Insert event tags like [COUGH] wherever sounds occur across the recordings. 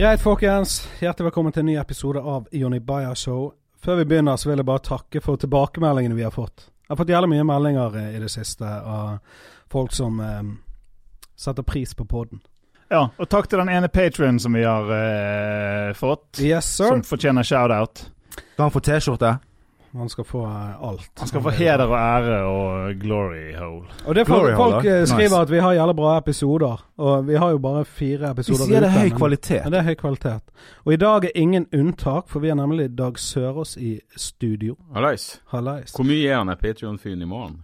Greit, folkens. Hjertelig velkommen til en ny episode av Jonny Bayer Show. Før vi begynner, så vil jeg bare takke for tilbakemeldingene vi har fått. Jeg har fått jævlig mye meldinger eh, i det siste av folk som eh, setter pris på poden. Ja, og takk til den ene patrionen som vi har eh, fått, Yes, sir. som fortjener shout-out. Skal han få T-skjorte? Han skal få eh, alt. Han skal få heder og ære og glory hole. Og det er folk, Glory folk Hole, eh, nice. skriver at vi har jævlig bra episoder. Og vi har jo bare fire episoder. Vi sier det er høy kvalitet. Men, det er høy kvalitet. Og i dag er ingen unntak, for vi har nemlig Dag Sørås i studio. Hallais. Hvor mye er han er Patrion-fyren i morgen?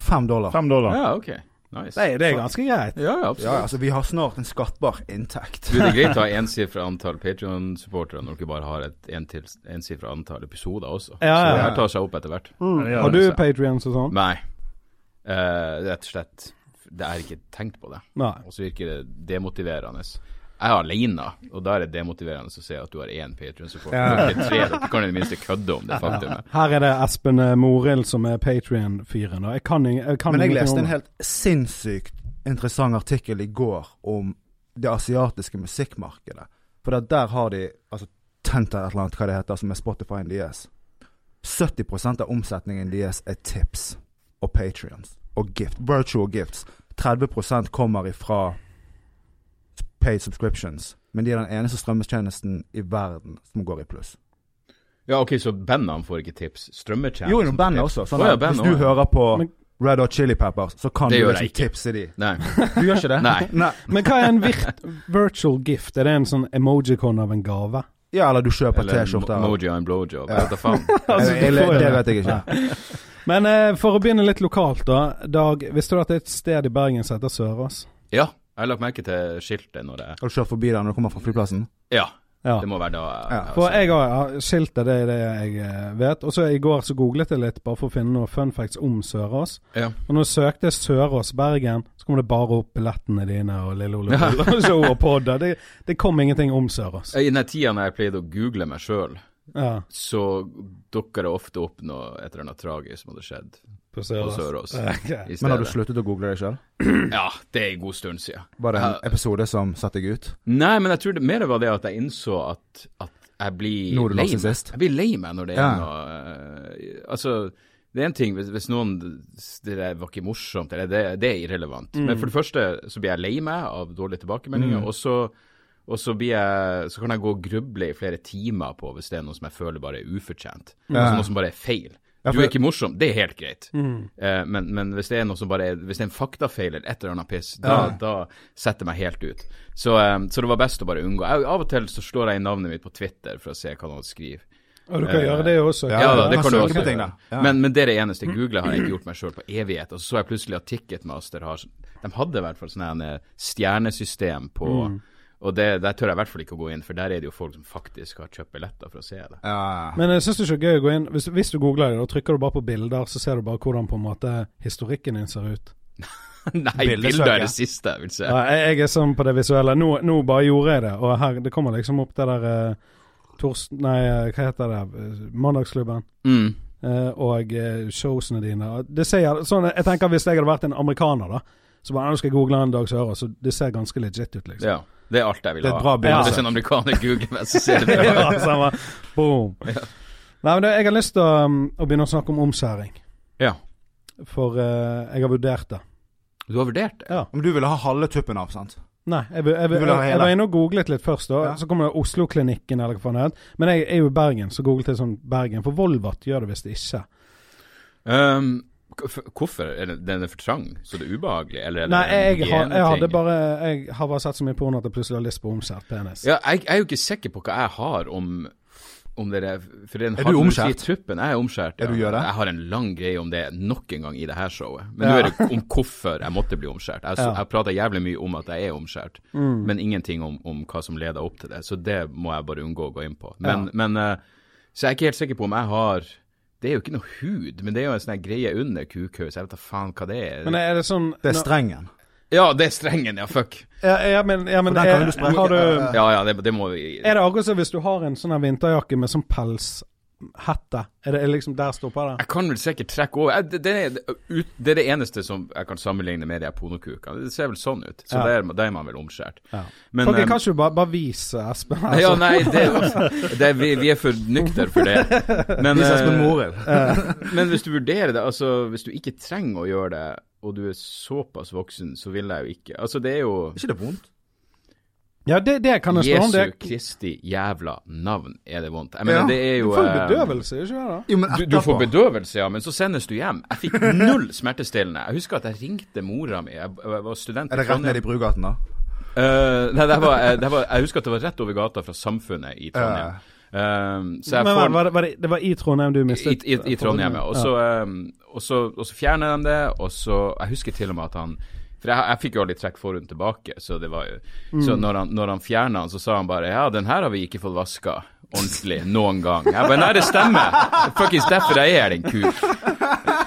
Fem dollar. Fem dollar. Ja, ok. Nice. Det, er- det er ganske greit. Ja, ja, absolutt. Ja, altså, vi har snart en skattbar inntekt. Du, det er greit å ha [LAUGHS] ensifra antall Patrion-supportere når dere bare har et en- ensifra antall episoder også. Ja, ja, Så det her tar seg opp etter hvert. Mm. Har du. Patrions og sånn? Nei. Uh, rett og slett Det er ikke tenkt på det. Og så virker det demotiverende. Jeg er alene, og da er det demotiverende å se at du har én Patrion-supporter. Ja. Dere kan i det minste kødde om det faktumet. Her er det Espen eh, Morild som er Patrion-fyren. Jeg kan, jeg kan Men jeg leste en helt sinnssykt interessant artikkel i går om det asiatiske musikkmarkedet. For der, der har de altså Tenta et eller annet, hva det heter, som er Spotify-en deres. 70% av omsetningen deres er tips og patrions og gift, virtual gifts. 30% kommer ifra paid subscriptions. Men de er den eneste strømmetjenesten i verden som går i pluss. Ja, ok, så bandene får ikke tips. Strømmetjenesten Jo, i bandet også. Sånn oh, ja, band hvis du også. hører på Men- Red Hot Chili Peppers, så kan Det du liksom tipse de. Nei. Du gjør ikke det? Nei. [LAUGHS] Nei. Men hva er en virt virtual gift? Er det en sånn emojicon av en gave? Ja, eller du kjøper T-skjorte. Eller emoji og en blowjob. Ja. [LAUGHS] Altså, jo det vet jeg ikke. Ja. [LAUGHS] Men eh, for å begynne litt lokalt, da. Dag, visste du at det er et sted i Bergen som heter Sørås? Ja, jeg har lagt merke til skiltet når det Har du kjørt forbi der når du kommer fra flyplassen? Ja, Ja. det må være da Ja. For jeg har skiltet, det er det jeg eh, vet. Og så i går så googlet jeg litt, bare for å finne noen fun facts om Sørås. Ja. Og når jeg søkte Sørås Bergen, så kom det bare opp billettene dine og Lille Ole Bull [LAUGHS] [LAUGHS] og Podda. Det, det kom ingenting om Sørås. I den tida når jeg pleide å google meg sjøl, Ja, så dukker det ofte opp noe et eller annet tragisk som hadde skjedd på på Sørås. [LAUGHS] okay. Men har du sluttet å google deg sjøl? Ja, det er en god stund siden. Var det en uh, episode som satte deg ut? Nei, men jeg tror det mer var det at jeg innså at, at jeg blir er lei meg. Jeg blir lei meg når det er Ja. noe uh, Altså, det er en ting hvis, hvis noen Det der var ikke morsomt, eller det, det er irrelevant. Men for det første så blir jeg lei meg av dårlige tilbakemeldinger, og så og så, blir jeg, så kan jeg gå og gruble i flere timer på hvis det er noe som jeg føler bare er ufortjent. Ja. Altså noe som bare er feil. Ja, Du er ikke morsom, det er helt greit. Mm. Eh, men, men hvis det er noe som bare er, Hvis det er en faktafeil eller et eller annet piss, da, Ja. da setter jeg meg helt ut. Så, eh, så det var best å bare unngå. Jeg, av og til så slår jeg inn navnet mitt på Twitter for å se hva noen skriver. Og du kan Eh, gjøre det også. Ja, da, det kan du også ting. Ja. Men, men det er det eneste. Google har jeg ikke gjort meg sjøl på evighet. Og så så jeg plutselig at Ticketmaster har De hadde i hvert fall sånn her stjernesystem på Mm. Og det, der tør jeg i hvert fall ikke å gå inn, for der er det jo folk som faktisk har kjøpt billetter for å se det. Ja. Men jeg syns det er så gøy å gå inn hvis, hvis du googler det, og trykker du bare på bilder, så ser du bare hvordan på en måte historikken din ser ut. [LAUGHS] Nei, bilder er det siste jeg vil se. Ja, jeg, jeg er sånn på det visuelle. Nå, nå bare gjorde jeg det, og her, det kommer liksom opp det der uh, tors... Nei, eh, hva heter det? Eh, Mandagsklubben. Mm. Uh, og showsene dine. Det ser jeg, sånn, Jeg tenker hvis jeg hadde vært en amerikaner, da, så bare nå skal jeg google en Dag Sørås, så det ser ganske legit ut, liksom. Ja. Det er alt jeg vil ha. Det er et bra bilde. Hvis en amerikaner googler meg, så ser det bra [LAUGHS] ja, ut. samme. Boom. Nei, men det, jeg har lyst til å, um, å begynne å snakke om omskjæring. Ja. For uh, jeg har vurdert det. Du har vurdert det? Ja. Men du ville ha halve tuppen av, sant? Nei, jeg, jeg, jeg, jeg var inne og googlet litt først, da. Ja. Så kommer det Oslo-klinikken, eller hva faen det heter. Men jeg er jo i Bergen, så googlet jeg sånn Bergen. For Volvat gjør det visst ikke. Um, hvorfor? Er den er for trang, så det er ubehagelig? Eller, eller Nei, jeg, jeg, har, jeg hadde bare Jeg har bare sett så mye porno at jeg plutselig har lyst på omskjært penis. Ja, jeg, jeg er jo ikke sikker på hva jeg har om om det er, for den Er du omskjært? Truppen, jeg er omskjært. Ja. Er du gjør det? Jeg har en lang greie om det nok en gang i det her showet. Men Ja. nå er det om hvorfor jeg måtte bli omskjært. Jeg, Ja. ja. jeg prater jævlig mye om at jeg er omskjært, Mm. men ingenting om, om hva som leder opp til det. Så det må jeg bare unngå å gå inn på. Men, men eh, Så jeg er ikke helt sikker på om jeg har Det er jo ikke noe hud, men det er jo en sånn greie under kukhaus. Jeg vet da faen hva det er. Men er det sånn Det er strengen. Ja, det er strengen, ja. Fuck. Ja, ja, men, ja, men er, du har du Ja, Ja, det, det må vi Er det akkurat som hvis du har en sånn vinterjakke med sånn pels hette? Er det er liksom der stopper det? Jeg kan vel sikkert trekke over. Jeg, det, det, er, ut, det er det eneste som jeg kan sammenligne med de pornokukene. Det ser vel sånn ut. Så Ja. der, der er man vel omskjært. Ja. Men Folk, eh, kan ikke du bare, bare vise Espen? altså? Ja, nei, det, det, vi, vi er for nykter for det. Men, Morel. [LAUGHS] Men hvis du vurderer det, altså hvis du ikke trenger å gjøre det, og du er såpass voksen, så vil jeg jo ikke Altså, det er jo Er ikke det vondt? Ja, det, det kan jeg spørre om. Jesu Kristi jævla navn er det vondt. Jeg mener, Ja, det er jo du får eh, bedøvelse, ikke sant? Jo, men Du, du får bedøvelse, ja, men så sendes du hjem. Jeg fikk [LAUGHS] null smertestillende. Jeg husker at jeg ringte mora mi. Jeg, jeg var student Er det rett ned i Brugaten, da? Uh, nei, det var, eh, det var, jeg husker at det var rett over gata fra Samfunnet i Trondheim. Eh, så jeg Men får var, var, det, det var i Trondheim du mistet i, i Trondheim, ja. Og så, eh, og, så, og så fjerner de det, og så Jeg husker til og med at han For jeg, jeg fikk jo aldri trukket forhuden tilbake, så det var jo Så når han, når han fjerna den, så sa han bare Ja, den her har vi ikke fått vaska ordentlig noen gang. Jeg bare Nei, det stemmer. Fuckings derfor jeg er den kuk.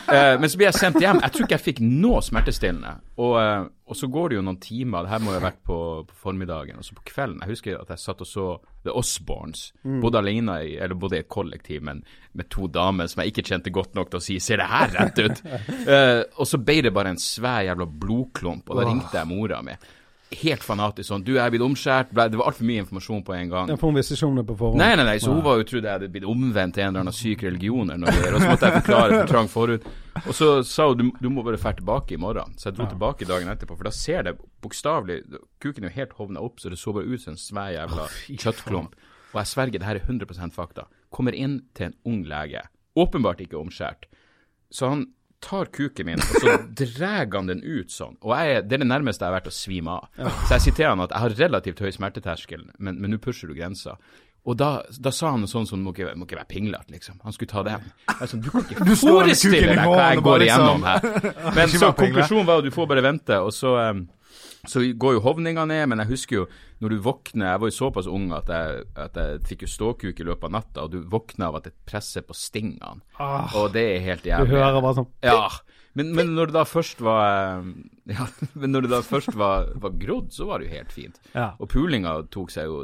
Eh, men så blir jeg sendt hjem. Jeg tror ikke jeg fikk noe smertestillende. Og, eh, og så går det jo noen timer. Det her må jo ha vært på, på formiddagen. Og så på kvelden. Jeg husker at jeg satt og så The Osborns. Bodde alene i, eller bodde i et kollektiv, men med to damer som jeg ikke kjente godt nok til å si 'ser det her rett ut'? [LAUGHS] Eh, og så ble det bare en svær jævla blodklump, og da ringte jeg mora mi. Helt fanatisk sånn 'Du, jeg er blitt omskjært'. Ble- Det var altfor mye informasjon på en gang. Ja, ikke om det på forhånd? Nei, nei, nei, så hun var jo trodde jeg hadde blitt omvendt til en eller annen syk religion eller noe og så måtte jeg forklare for trang forut. Og så sa hun du, du må bare dra tilbake i morgen. Så jeg dro tilbake dagen etterpå, for da ser det bokstavelig Kuken er jo helt hovna opp, så det så bare ut som en svær jævla kjøttklump. Og jeg sverger, det her er 100% fakta. Kommer inn til en ung lege, åpenbart ikke omskjært. Så han tar kuken min, og så [LAUGHS] drar han den ut sånn. Og jeg, det er det nærmeste jeg har vært å svime av. Så jeg til han at jeg har relativt høy smerteterskel, men men nå pusher du grensa. Og da, da sa han sånn som må ikke, må ikke være pinglete, liksom. Han skulle ta den. Sånn, du kan ikke [LAUGHS] Du forestille deg hva jeg går liksom- igjennom her. [LAUGHS] Men så konklusjonen var at du får bare vente, og så em, så går jo hovninga ned, men jeg husker jo når du våkner Jeg var jo såpass ung at jeg, at jeg fikk jo ståkuk i løpet av natta, og du våkner av at det presser på stingene. Ah, Og det er helt jævlig. du hører bare sånn Ja, men, men når det da først var [LAUGHS] Ja, men når det da først var, var grodd, så var det jo helt fint. Ja. Og pulinga tok seg jo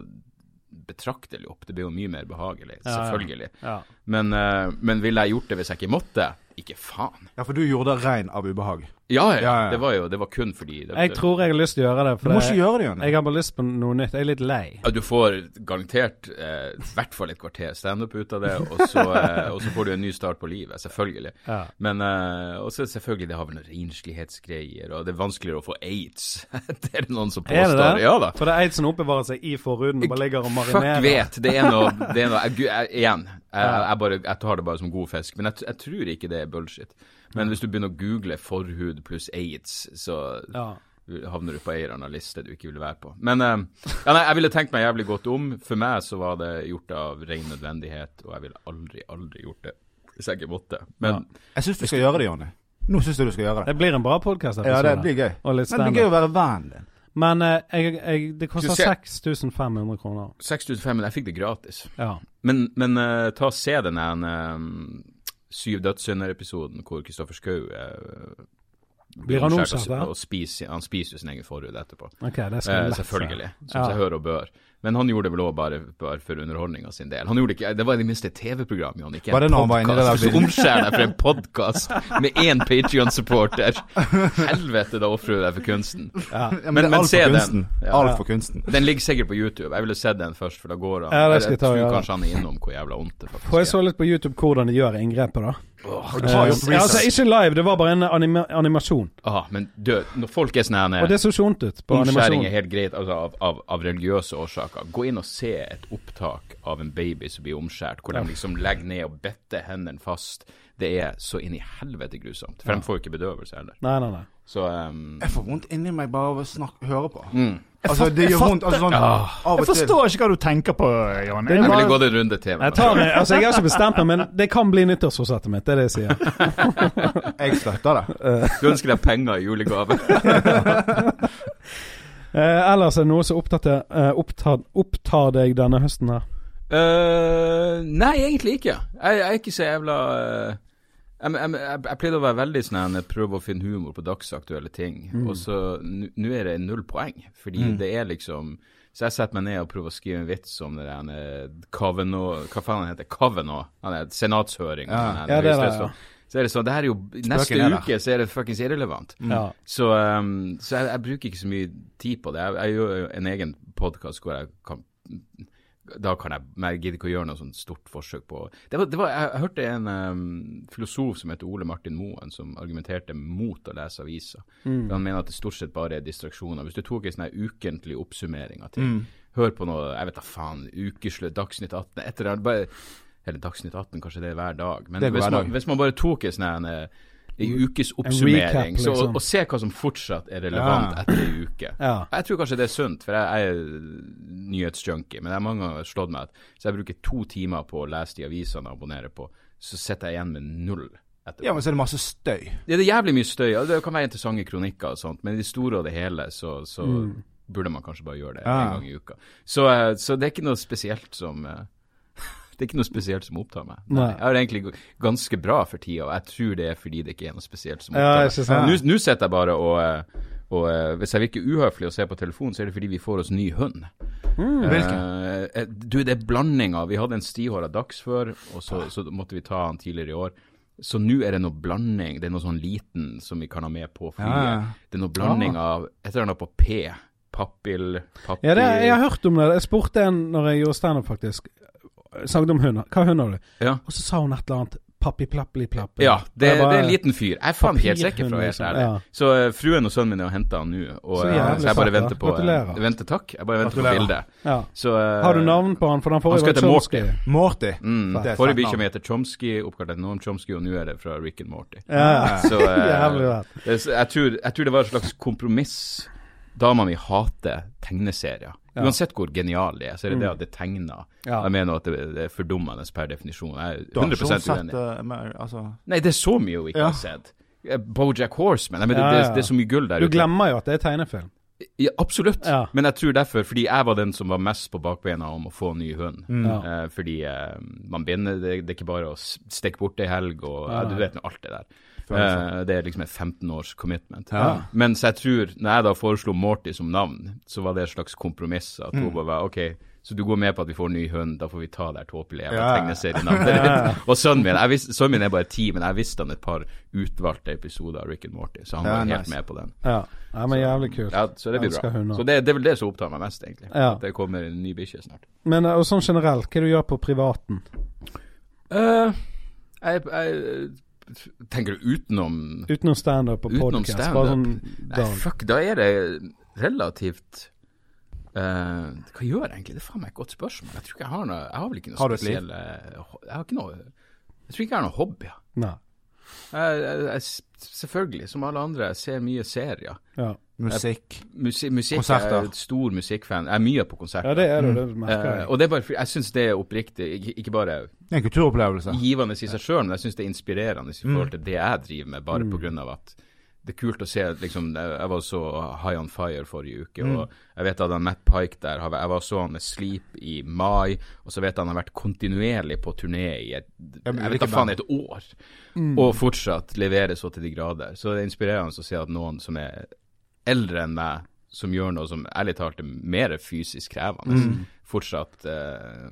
betraktelig opp. Det ble jo mye mer behagelig, Ja, ja. selvfølgelig. Ja. Men, eh, men ville jeg gjort det hvis jeg ikke måtte? Ikke faen. Ja, for du gjorde det rein av ubehag. Ja, ja. Ja, ja. Det var jo det var kun fordi det, Jeg tror jeg har lyst til å gjøre det. Du må ikke gjøre det igjen. jeg har bare lyst på noe nytt. Jeg er litt lei. ja, Du får garantert eh, hvert fall et kvarter standup ut av det, og så, eh, og så får du en ny start på livet, selvfølgelig. Ja. Men eh, også selvfølgelig, det har vel noen renslighetsgreier, og det er vanskeligere å få aids. [LAUGHS] det er det noen som Er det påstår. det? Ja da. For det er aidsen oppbevarer seg i forhuden og bare ligger og Fuck marinerer. vet. Det er noe, det er noe jeg, jeg, Igjen, jeg, jeg, bare, jeg tar det bare som god fisk. Men jeg, jeg tror ikke det er bullshit. Men hvis du begynner å google forhud pluss aids, så Ja. havner du på ei eller annen liste du ikke vil være på. Men uh, ja, nei, jeg ville tenkt meg jævlig godt om. For meg så var det gjort av ren nødvendighet, og jeg ville aldri, aldri gjort det hvis jeg ikke måtte. Men Jeg syns du skal gjøre det, Jonny. Nå syns jeg du skal gjøre det. Det blir en bra podkast. Ja, det blir gøy. Og litt Men det blir gøy å være vennen din. Men eh, jeg, jeg, det koster 6500 kroner. 6500, jeg fikk det gratis. Ja. Men, men uh, ta og se den um, Syv dødssynder-episoden hvor Kristoffer Schou uh, Blir han omskjært, han spiser jo sin egen forhud etterpå. Okay, det skal Eh, selvfølgelig. Som Ja. seg hør og bør. Men han gjorde det vel òg bare, bare for underholdninga sin del. Han gjorde ikke, Det var i det minste et TV-program, Jon, ikke en podkast. Du omskjærer deg for en podkast med én Patrion-supporter. Helvete, da ofrer du deg for kunsten. Ja. Ja, Men- er men se den. Ja. Alt for kunsten. Den ligger sikkert på YouTube. Jeg ville sett den først, for da går han. Ja, jeg, jeg jeg ta og tror kanskje han er innom hvor jævla vondt det faktisk er. For jeg så litt på YouTube hvordan de gjør inngrepet, da. Eh, ja, altså, ikke live, det var bare en anima animasjon. ah, men du, når folk er sånn Og det så ikke ut på Omskjæring animasjonen. er helt greit altså, av, av, av religiøse årsaker. Gå inn og se et opptak av en baby som blir omskjært, hvor de liksom legger ned og better hendene fast. Det er så inn i helvete grusomt. For de får jo ikke bedøvelse heller. Nei, nei, nei. Så um, Jeg får vondt inni meg bare av å høre på. mm. Altså, det gjør vondt. Altså, sånn, av Jeg og til. forstår ikke hva du tenker på, Jan. Det er Jeg ville gått en runde til. med Jeg, tar, altså, jeg har ikke bestemt meg, men det kan bli nyttårsforsettet mitt. Det er det jeg sier. [LAUGHS] Jeg støtter det. Du ønsker deg penger i julegave. [LAUGHS] Eh, ellers er det noe som opptatt, eh, opptar, opptar deg denne høsten her? Uh, nei, egentlig ikke. Jeg, jeg er ikke så jævla eh, jeg, jeg, jeg, jeg pleide å være veldig sånn jeg prøver å finne humor på dagsaktuelle ting, og så nå er det null poeng. Fordi det er liksom Så jeg setter meg ned og prøver å skrive en vits om det der eh, Kavanaugh Hva faen han heter Kavanaugh? Han er senatshøring. Ja. han er Ja, det det, høyesterett, så- Så er det sånn, det her er jo Neste Spøken uke så er det fuckings irrelevant. Ja. Så, um, så jeg, bruker ikke så mye tid på det. Jeg gjør jo en egen podkast hvor jeg kan Da kan jeg Men jeg gidder ikke å gjøre noe sånt stort forsøk på det var, det var, jeg, jeg hørte en um, filosof som heter Ole Martin Moen, som argumenterte mot å lese aviser. Mm. Han mener at det stort sett bare er distraksjoner. Hvis du tok en sånn ukentlig oppsummering av ting, Mm. hør på noe, jeg vet da faen, Ukeslutt, Dagsnytt 18, etter, bare eller Dagsnytt 18, kanskje det er hver dag. Men hver hvis, man, dag. hvis man bare tok en sånn en, en ukes recap, oppsummering, så, å og, og se hva som fortsatt er relevant Ja. etter ei uke Ja. Jeg tror kanskje det er sunt, for jeg, er nyhetsjunkie, men det er mange ganger slått meg at så jeg bruker to timer på å lese de avisene jeg abonnerer på, så sitter jeg igjen med null. Etterpå. Ja, men så er det masse støy. Det er jævlig mye støy, det kan være interessante kronikker og sånt, men i det store og det hele så, så burde man kanskje bare gjøre det Ja. en gang i uka. Så, eh, så det er ikke noe spesielt som eh, Det er ikke noe spesielt som opptar meg. Nei. Jeg har det egentlig ganske bra for tida, og jeg tror det er fordi det ikke er noe spesielt som opptar meg. Ja, Nå, nå sitter jeg bare og, eh, og eh, hvis jeg virker uhøflig å se på telefonen, så er det fordi vi får oss ny hund. Mm. Eh, du, det er blandinga. Vi hadde en stihåra dagsfør, og så, så måtte vi ta han tidligere i år. Så nå er det noe blanding. Det er noe sånn liten som vi kan ha med på flyet. Ja, ja. Det er noe blanding av et eller annet på P. Pappil, pappil Ja, det, jeg har hørt om det. Jeg spurte en når jeg gjorde standup, faktisk. Snakket om hunder. Hva hund har du? Ja. Og så sa hun et eller annet. Pappi-plappli-plapp. Ja, det, bare- det er en liten fyr. Jeg er faen helt sikker, være helt ærlig. liksom. Så eh, fruen og sønnen min er og henter han nå, og Så eh, så jeg bare venter på Gratulerer. eh, Venter, takk. Jeg bare venter Gratulerer. på bildet. Ja. Så, uh, Har du navn på han? For den Han forrige var Chomsky. Morty. Mm. Forrige bikkja mi heter Chomsky, oppkalt etter noen Chomsky, og nå er det fra Rick and Morty. Ja. [LAUGHS] Så uh, [LAUGHS] Jævlig jeg, tror, jeg tror det var et slags kompromiss. Dama mi hater tegneserier. Ja. Uansett hvor genial de er, så er det det at det tegner. Ja. Jeg mener at det, er fordummende per definisjon. Jeg er Du har ikke 100 sett uenig. uh, mer, altså Nei, det er så mye hun ikke Ja. har sett. Eh, Bojack Horseman. Jeg mener, Ja, det, ja. det, det er så mye gull der Du ute. glemmer jo at det er tegnefilm. Ja, absolutt. Ja. Men jeg tror derfor, fordi jeg var den som var mest på bakbeina om å få ny hund. Mm. Ja. Eh, fordi eh, man binder det, det er ikke bare å stikke bort ei helg og Ja, ja, Du vet nå alt det der. Eh, det er liksom et 15 års commitment. Ja. Men så jeg tror, når jeg da foreslo Morty som navn, så var det et slags kompromiss. At Mm. hun bare var OK, så du går med på at vi får ny hund, da får vi ta det her tåpelige Ja. tegneserienavnet. [LAUGHS] og sønnen min visste, sønnen min er bare ti, men jeg visste han et par utvalgte episoder av Rick and Morty, så han Ja, var helt nice. med på den. Ja, ja men jævlig kult. Ja, så det blir bra. Så det, det er vel det som opptar meg mest, egentlig. Ja. Det kommer en ny bikkje snart. Men eh, og sånn generelt, hva du gjør på privaten? Eh, jeg, jeg Tenker du utenom Utenom standup og? Bare sånn Nei, fuck, da er det relativt uh, Hva gjør jeg egentlig? Det er faen meg et godt spørsmål. Jeg tror ikke jeg har noe Jeg har vel ikke noe spesielle Jeg har ikke noe Jeg tror ikke jeg har noe hobbyer. Nei. Jeg, jeg, selvfølgelig, som alle andre, jeg ser mye serier. Ja. Musikk. Musi musikk Konserter. Jeg er stor musikkfan. Jeg er mye på konserter. ja, det er det. Det Eh, merker jeg. og det er bare jeg syns det er oppriktig, ikke, bare Det er en kulturopplevelse. givende i seg sjøl, men jeg syns det er inspirerende i Mm. forhold til det jeg driver med, bare på grunn av at det er kult å se liksom, Jeg var så High On Fire forrige uke, Mm. og jeg vet at han Matt Pike der Jeg var så han med Sleep i mai, og så vet jeg han har vært kontinuerlig på turné i et, jeg vet da faen, et år, og fortsatt leverer så til de grader. Så det er inspirerende å se at noen som er eldre enn meg, som gjør noe som ærlig talt er mer fysisk krevende, Mm. fortsatt eh,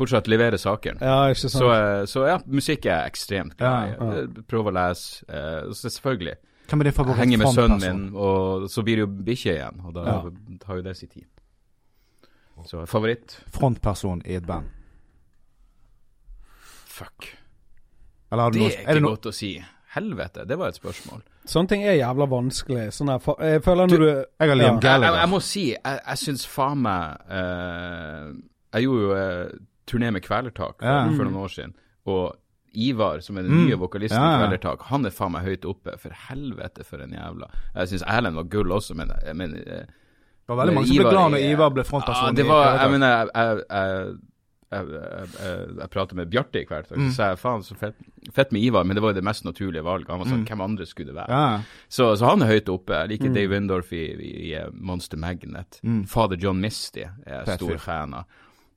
Fortsatt leverer saker. Ja. Så, eh, så ja, musikk er ekstremt glad. Ja, ja. Prøve å lese. eh, selvfølgelig. Hvem er Jeg henger med sønnen min, og så blir det jo bikkje igjen. Og da Ja. tar jo det sin tid. Så favoritt? Frontperson i et band? Fuck. Eller Det er ikke det noe godt å si. Helvete, det var et spørsmål. Sånne ting er jævla vanskelig. Sånn her, jeg føler når du Jeg har Liam Ja. Jeg, jeg, jeg må si, jeg, jeg syns faen meg uh, Jeg gjorde jo uh, turné med Kvelertak Ja. for noen år siden, og Ivar, som er den Mm. nye vokalisten Ja, i ja. Kvelertak, han er faen meg høyt oppe. For helvete, for en jævla Jeg syns Erlend var gull også, men, men uh, Det var veldig mange som ble glad når Ivar ble frontperson. Ja, det var Jeg mener, jeg, jeg, jeg, jeg, jeg, jeg, pratet med Bjarte i Kvelertak, Mm. så sa jeg faen så fett, fett med Ivar, men det var jo det mest naturlige valget. Han var sånn, Mm. hvem andre skulle det være? Ja. Så, så han er høyt oppe. Jeg liker Mm. Dave Windorf i, i, eh, Monster Magnet. Mm. Fader John Misty er jeg stor fan av.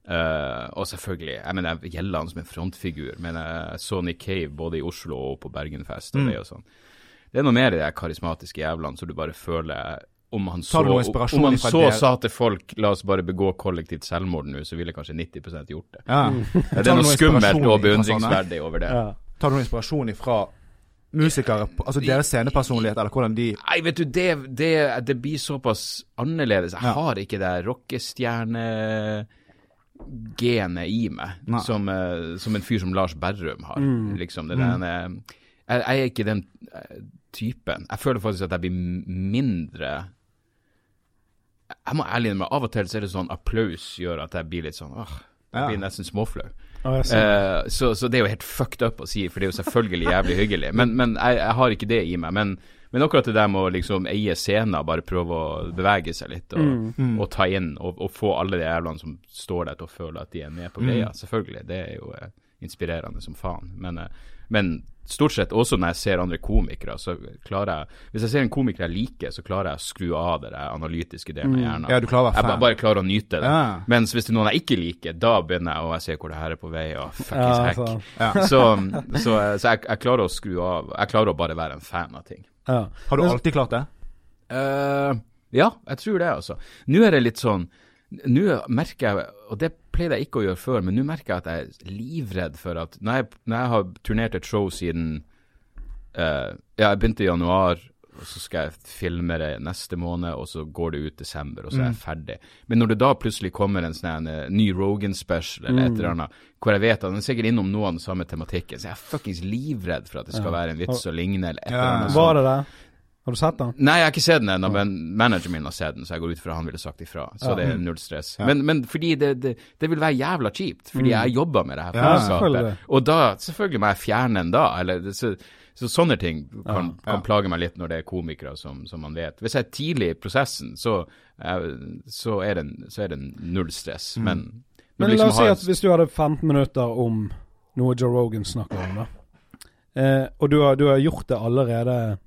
Uh, og selvfølgelig, jeg mener, jeg gjelder han som en frontfigur, men jeg så Nick Cave både i Oslo og på Bergenfest og Mm. det og sånn. Det er noe mer i de karismatiske jævlene som du bare føler om han så, om han så det? sa til folk la oss bare begå kollektivt selvmord nå, så ville kanskje 90% gjort det. Ja. Det er noe noe skummelt og beundringsverdig over det. Ja. Tar du noe inspirasjon ifra musikere, altså deres scenepersonlighet, eller hvordan de Nei, vet du, det, det, det blir såpass annerledes. Jeg Ja. har ikke det rockestjerne-genet i meg, som, eh, som en fyr som Lars Berrum har. Liksom, det der, eh, jeg, jeg er ikke den eh, typen. Jeg føler faktisk at jeg blir mindre Jeg må ærlig innrømme, av og til så er det sånn applaus gjør at jeg blir litt sånn åh, jeg blir nesten småflau. Ja, jeg. Eh, så, så det er jo helt fucked up å si, for det er jo selvfølgelig jævlig hyggelig. Men, men jeg, jeg har ikke det i meg. Men, men akkurat det der med å liksom eie scenen, bare prøve å bevege seg litt og, og ta inn og, og få alle de jævlene som står der til å føle at de er med på greia. Selvfølgelig. Det er jo eh, inspirerende som faen. Men, eh, men stort sett også når jeg ser andre komikere, så klarer jeg Hvis jeg ser en komiker jeg liker, så klarer jeg å skru av det der analytiske delen av hjernen. Ja, du klarer å være Jeg ba- bare klarer å nyte det. Ja. Mens hvis det er noen jeg ikke liker, da begynner jeg å se hvor det her er på vei, og fuckings Ja, heck. Ja. Så, så, så jeg, jeg klarer å skru av. Jeg klarer å bare være en fan av ting. Ja. Har du alltid klart det? Uh, ja, jeg tror det, altså. Nå er det litt sånn Nå merker jeg, og det pleide jeg ikke å gjøre før, men nå merker jeg at jeg er livredd for at Når jeg, når jeg har turnert et show siden uh, Ja, jeg begynte i januar, og så skal jeg filme det neste måned, og så går det ut desember, og så er jeg ferdig. Men når det da plutselig kommer en sånn eh, ny Rogan special eller et eller annet, hvor jeg vet at den er sikkert innom noe av den samme tematikken, så jeg er fuckings livredd for at det skal være en vits og lignende eller et eller annet. Var det det? Har du sett den? Nei, jeg har ikke sett den ennå, men manageren min har sett den, så jeg går ut fra han ville sagt ifra. Så Ja. det er null stress. Men, men fordi det, det, det vil være jævla kjipt, fordi jeg jobber med det her Ja, faenskapet. og da, selvfølgelig må jeg fjerne den da, eller så, så sånne ting kan, Ja. kan plage meg litt når det er komikere som, som man vet. Hvis jeg er tidlig i prosessen, så, så, er, det, så er det null stress. Men, Men liksom la oss si at hvis du hadde 15 minutter om noe Joe Rogan snakker om, da. Eh, og du har, du har gjort det allerede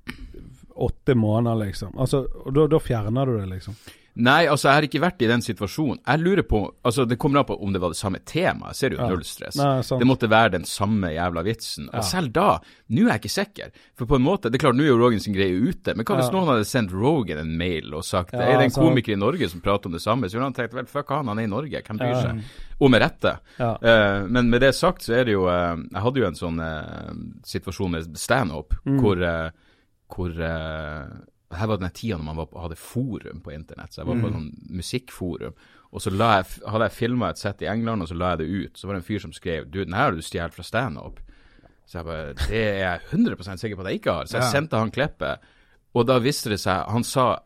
åtte måneder, liksom. Altså, og da, fjerner du det, liksom. Nei, altså, jeg har ikke vært i den situasjonen. Jeg lurer på Altså, det kommer an på om det var det samme temaet, så er det jo Ja. null stress. Nei. Det måtte være den samme jævla vitsen. Ja. Og selv da, nå er jeg ikke sikker. For på en måte, det er klart, nå er jo Rogan sin greie ute, men hva hvis Ja. noen hadde sendt Rogan en mail og sagt Ja, Er det en sant. komiker i Norge som prater om det samme? Så ville han tenkt vel, fuck han, han er i Norge, hvem bryr seg? Og med rette. Eh, men med det sagt, så er det jo uh, Jeg hadde jo en sånn uh, situasjon med standup Mm. hvor, eh, hvor eh, her var den tida når man var på, hadde forum på internett. Så jeg var på Mm. sånn musikkforum. Og så jeg, hadde jeg filma et sett i England, og så la jeg det ut. Så var det en fyr som skrev Du, den her har du stjålet fra standup. Så jeg bare Det er jeg 100 sikker på at jeg ikke har. Så jeg Ja. sendte han klippet, og da viste det seg Han sa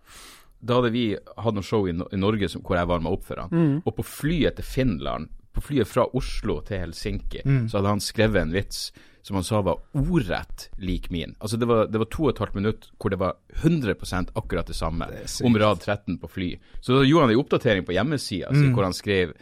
Da hadde vi hatt noe show i, No- i Norge som, hvor jeg varma opp for han. Og på flyet til Finland, på flyet fra Oslo til Helsinki, så hadde han skrevet en vits som han sa var ordrett lik min. Altså det var, det var to og et halvt minutt hvor det var 100% akkurat det samme om rad 13 på fly. Så da gjorde han en oppdatering på hjemmesida mm. hvor han skrev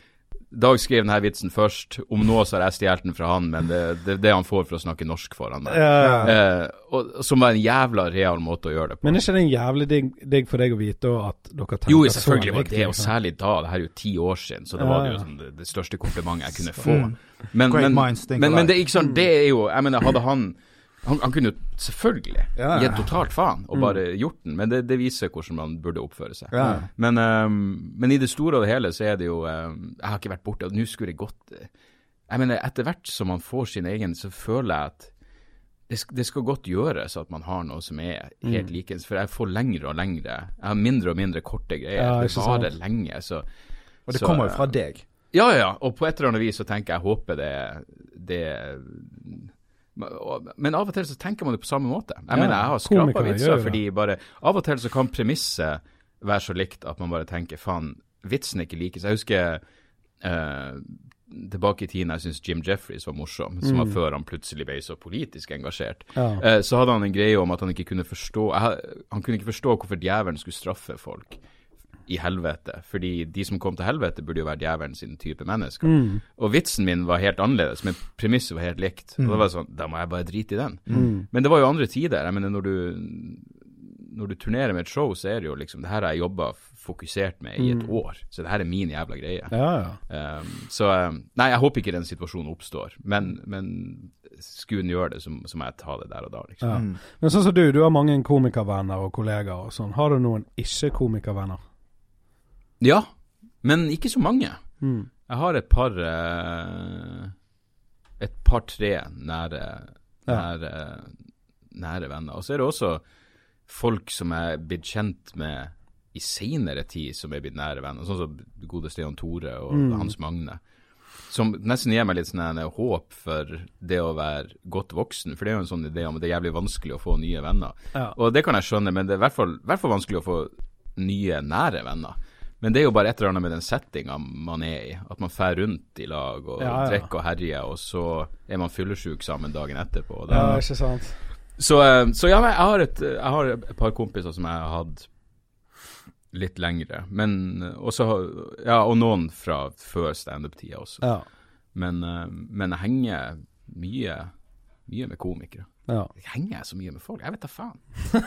Dag skrev denne vitsen først. Om nå så har jeg stjålet den fra han, men det, det er det han får for å snakke norsk foran meg. Ja. Eh, og, som var en jævla real måte å gjøre det på. Men er ikke det en jævlig digg, digg for deg å vite at dere tenker Jo, så selvfølgelig var det, og særlig da. Det her er jo ti år siden, så da Ja, var det jo sånn det, det største komplimentet jeg kunne få. Men, Great men, men, men det, ikke sånn, det er jo Jeg mener, hadde han han, han kunne jo selvfølgelig Ja. gitt totalt faen og bare gjort den, men det, det viser hvordan man burde oppføre seg. Ja. Men, um, men i det store og det hele så er det jo um, Jeg har ikke vært borte, og nå skulle det gått eh, Jeg mener, etter hvert som man får sin egen, så føler jeg at det, skal godt gjøres at man har noe som er helt likens, for jeg får lengre og lengre. Jeg har mindre og mindre korte greier. Ja, det varer lenge, så Og det så, kommer jo fra deg. Ja, ja, og på et eller annet vis så tenker jeg, jeg håper det, det Men av og til så tenker man det på samme måte. Jeg Ja, mener, jeg har skrapa vitser fordi bare Av og til så kan premisset være så likt at man bare tenker faen, vitsen ikke likes. Jeg husker eh, tilbake i tiden jeg syntes Jim Jeffries var morsom, som var før han plutselig ble så politisk engasjert. Mm. Ja. Eh, så hadde han en greie om at han ikke kunne forstå jeg, Han kunne ikke forstå hvorfor djevelen skulle straffe folk i helvete. Fordi de som kom til helvete, burde jo være djevelen sin type mennesker. Mm. Og vitsen min var helt annerledes, men premisset var helt likt. Og da var det sånn, da må jeg bare drite i den. Mm. Men det var jo andre tider. Jeg mener, når du når du turnerer med et show, så er det jo liksom Det her har jeg jobba fokusert med i et år. Så det her er min jævla greie. Ja, ja. Um, så um, Nei, jeg håper ikke den situasjonen oppstår. Men, men skulle en gjøre det, så, så må jeg ta det der og da, liksom. Ja. Mm. Men sånn som du, du har mange komikervenner og kollegaer og sånn. Har du noen ikke-komikervenner? Ja, men ikke så mange. Mm. Jeg har et par eh, Et par-tre nære, nære, nære venner. Og så er det også folk som jeg er blitt kjent med i seinere tid, som er blitt nære venner. Sånn som gode Stian Tore og Mm. Hans Magne. Som nesten gir meg litt sånn en håp for det å være godt voksen. For det er jo en sånn idé om at det er jævlig vanskelig å få nye venner. Ja. Og det kan jeg skjønne, men det er i hvert fall, i hvert fall vanskelig å få nye, nære venner. Men det er jo bare et eller annet med den settinga man er i. At man fer rundt i lag og Ja, ja. drikker og herjer, og så er man fyllesyk sammen dagen etterpå. Og ja, ikke sant? så, eh, så ja, jeg har, et, jeg har et par kompiser som jeg har hatt litt lengre. Men eh, også Ja, og noen fra før standup-tida også. Ja. Men, eh, men jeg henger mye, mye med komikere. ja. Henger jeg så mye med folk? Jeg vet da faen.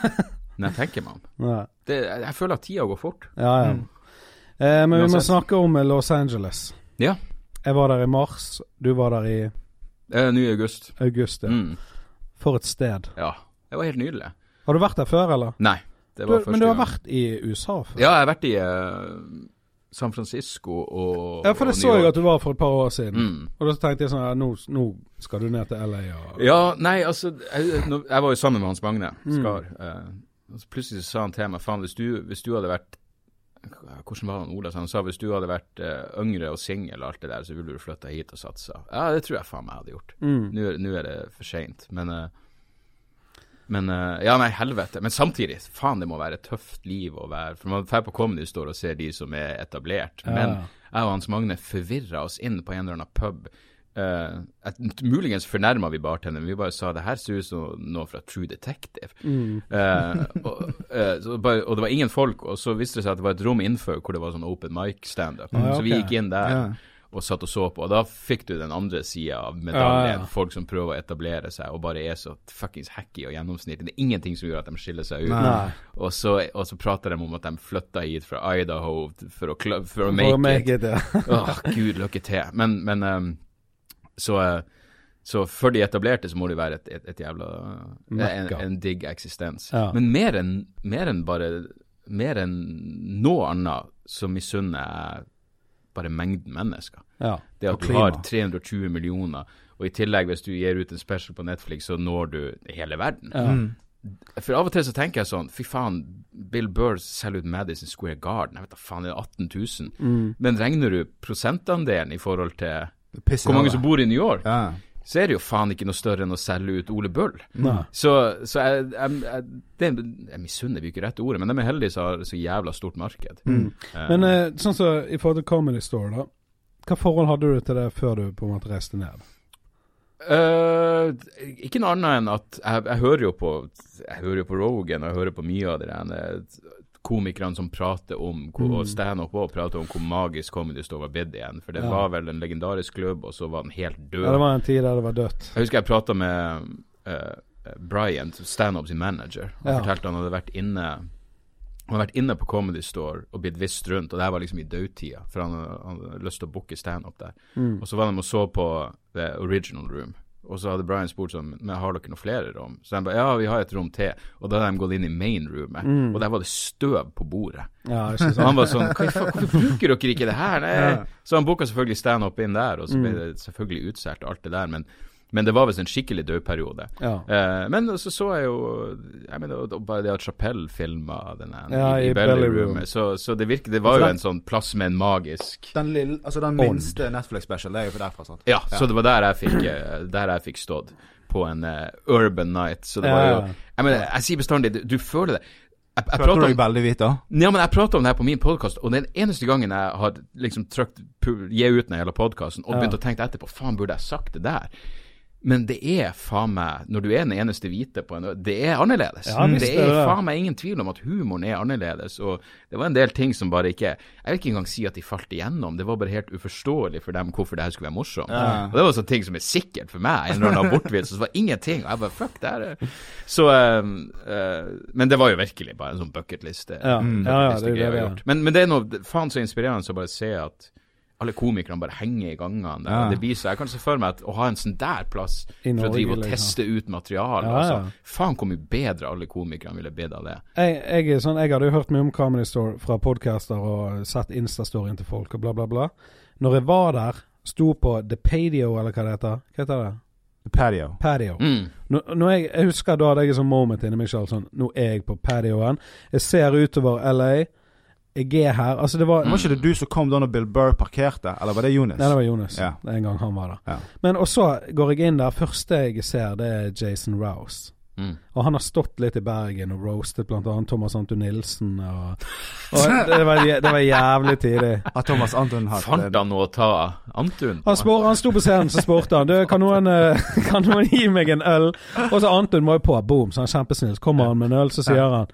[LAUGHS] Når jeg tenker meg om. Det, jeg føler at tida går fort. Ja, ja. Eh, men vi må snakke om eh, Los Angeles. Ja. Jeg var der i mars, du var der i Eh, Ny august. august. Ja. Mm. For et sted. Ja. Det var helt nydelig. Har du vært der før, eller? Nei. Det Du, var første men du har gang. vært i USA før? Ja, jeg har vært i uh, San Francisco og Ja, for det så jeg at du var for et par år siden. Mm. Og da tenkte jeg sånn ja, nå, nå skal du ned til LA og Ja, nei, altså Jeg, jeg var jo sammen med Hans Magne Mm. Skar. eh, og så plutselig sa han til meg Faen, hvis du, hvis du hadde vært Hvordan var han Ola? Så Han sa hvis du hadde vært uh, yngre og singel og alt det der, så ville du flytta hit og satsa. Ja, det tror jeg faen meg hadde gjort. Mm. Nå Nå er det for seint. Men uh, Men uh, Ja, nei, helvete. Men samtidig, faen, det må være et tøft liv å være For man drar på Comedy Store og ser de som er etablert. Ja. Men jeg og Hans Magne forvirra oss inn på en eller annen pub. Eh, et, muligens fornærma vi bartenderen. Vi bare sa det her ser ut som noe fra True Detective. Mm. uh, og, uh, så bare, og det var ingen folk, og så viste det seg at det var et rom innenfor hvor det var sånn open mic-standup. Ah, ja, Så vi gikk inn der Ja. og satt og så på, og da fikk du den andre sida av medaljen. Ja, ja. Folk som prøver å etablere seg og bare er så fuckings hacky og gjennomsnittlig. Det er ingenting som gjør at de skiller seg ut. Nei. Og så, og så prater de om at de flytta hit fra Idaho for å, for å For make, å make it. it, ja. Åh, gud, lykke til. Men, men ehm, så, eh, så for de etablerte så må det være et, et, et jævla en, en digg eksistens. Ja. Men mer enn mer enn bare Mer enn noe annet så misunner jeg bare mengden mennesker. ja. Det at du har 320 millioner, og i tillegg hvis du gir ut en special på Netflix, så når du hele verden. ja. Mm. For av og til så tenker jeg sånn, fy faen, Bill Burr selger ut Madison Square Garden, jeg vet da faen, det er 18 000. Mm. Men regner du prosentandelen i forhold til hvor mange som bor i New York, Ja. så er det jo faen ikke noe større enn å selge ut Ole Bull. Nei. Så, så jeg, jeg, jeg, det, jeg misunner vi ikke rette ordet, men de er heldige som har så jævla stort marked. Mm. Eh, Men eh, sånn som i forhold til Comedy Store, da. Hva forhold hadde du til det før du på en måte reiste ned? Uh, ikke noe annet enn at jeg, jeg hører jo på Jeg hører jo på Rogan, og jeg hører på mye av det der eh, komikerne som prater om hvor- Mm. Og standup òg prater om hvor magisk Comedy Store var blitt igjen. For det Ja. var vel en legendarisk klubb, og så var den helt død. Ja, det var en tid der det var dødt. Jeg husker jeg prata med uh, Brian, standup sin manager, og Ja. fortalte han hadde vært inne han hadde vært inne på Comedy Store og blitt visst rundt, og det her var liksom i dødtida, for han, han hadde lyst til å booke standup der. Mm. Og så var de og så på The Original Room. Og så hadde Brian spurt sånn Men har dere noen flere rom? Så de bare Ja, vi har et rom til. Og da hadde de gått inn i main roomet, Mm. og der var det støv på bordet. Ja, så [LAUGHS] han var sånn Hvorfor bruker dere ikke det her? Ja. Så han booka selvfølgelig standup inn der, og så ble Mm. det selvfølgelig utsolgt alt det der. Men, men det var visst en skikkelig dødperiode. Ja. Uh, men så så jeg jo Jeg mener, bare det at Chapelle filma den Ja, i, i i Belly Room. Så, så det virker Det var jo en sånn plass med en magisk Den, lille, altså den minste Netflix-special, det er jo derfra, sant? Ja, så det var der jeg fikk, eh, der jeg fikk stått på en uh, urban night. Så det Ja, var jo Jeg mener, jeg sier bestandig du, du føler det. Jeg, jeg prater om veldig hvit da? Ja, men jeg prater om det her på min podkast, og den eneste gangen jeg har liksom trykt gi ut den hele podkasten og Ja. begynt å tenke etterpå Faen, burde jeg sagt det der? Men det er faen meg, når du er den eneste hvite på en Det er annerledes. Ja, det er faen meg ingen tvil om at humoren er annerledes, og det var en del ting som bare ikke Jeg vil ikke engang si at de falt igjennom, det var bare helt uforståelig for dem hvorfor det her skulle være morsomt. Ja. Og det var sånne ting som er sikkert for meg, en eller annen abortvits, så var ingenting. Og jeg bare fuck, det her er Så um, uh, Men det var jo virkelig bare en sånn bucketliste. Ja. Mm. ja, ja, det bucketliste det det. Men, men det er noe faen så inspirerende å bare se at alle komikerne bare henger i gangene. Ja. Det blir så, Jeg kan se for meg at å ha en sånn der plass I for å drive og liksom. teste ut materiale Ja, altså. ja. Faen hvor mye bedre alle komikerne ville blitt av det. Jeg, jeg, sånn, jeg hadde jo hørt mye om Comedy Store fra podcaster og sett Insta-storyen til folk og bla, bla, bla. Når jeg var der, sto på The Padio, eller hva det heter. Hva heter det? Patio. Patio. Mm. Når, når jeg, jeg husker da hadde jeg et sånn moment inni meg selv. Sånn, nå er jeg på patioen. Jeg ser utover LA. Jeg er her. Altså, det var Var ikke det du som kom da når Bill Burr parkerte, eller var det Jonis? Nei, det var Jonas. Ja. En gang han var der. Ja. Men og så går jeg inn der. Første jeg ser, det er Jason Rouse. Mm. Og han har stått litt i Bergen og roastet annet Thomas Anton Nilsen. Og, [LAUGHS] og det, var, det var jævlig tidlig. At Thomas Anton hadde Fant han noe å ta Antun? Han, han sto på scenen, så spurte han Du, kan noen, eh, [LAUGHS] kan noen gi meg en øl. Og så Anton var jo på, boom, så han er kjempesnill. Så kommer han med en øl, så sier han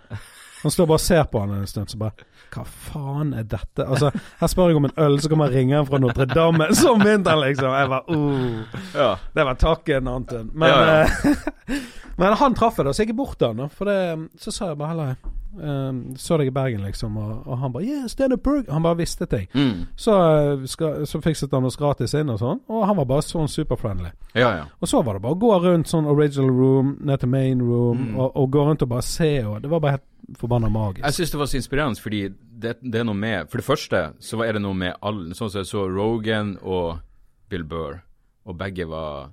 Han står bare og ser på han en stund, så bare Hva faen er dette? Altså, her spør jeg om en øl, så kommer ringeren ringe fra Notre-Dame. [LAUGHS] Som vinteren, liksom. Jeg bare uh, Ja. Det var takken, Anton. Men, Ja, ja. eh, [LAUGHS] men han traff jeg, da, så jeg gikk bort til han. da, For det, så sa jeg bare heller Um, så deg i Bergen, liksom. Og, og han bare Yeah, burger. Han bare visste ting. Mm. Så, eh, skal, så fikset han oss gratis inn og sånn, og han var bare sånn superfriendly. ja, ja. Og så var det bare å gå rundt sånn original room, ned til main room, Mm. og, og gå rundt og bare se, og det var bare helt forbanna magisk. Jeg syns det var så inspirerende, fordi det, det er noe med For det første så er det noe med alle Sånn som jeg så Rogan og Bill Burr, og begge var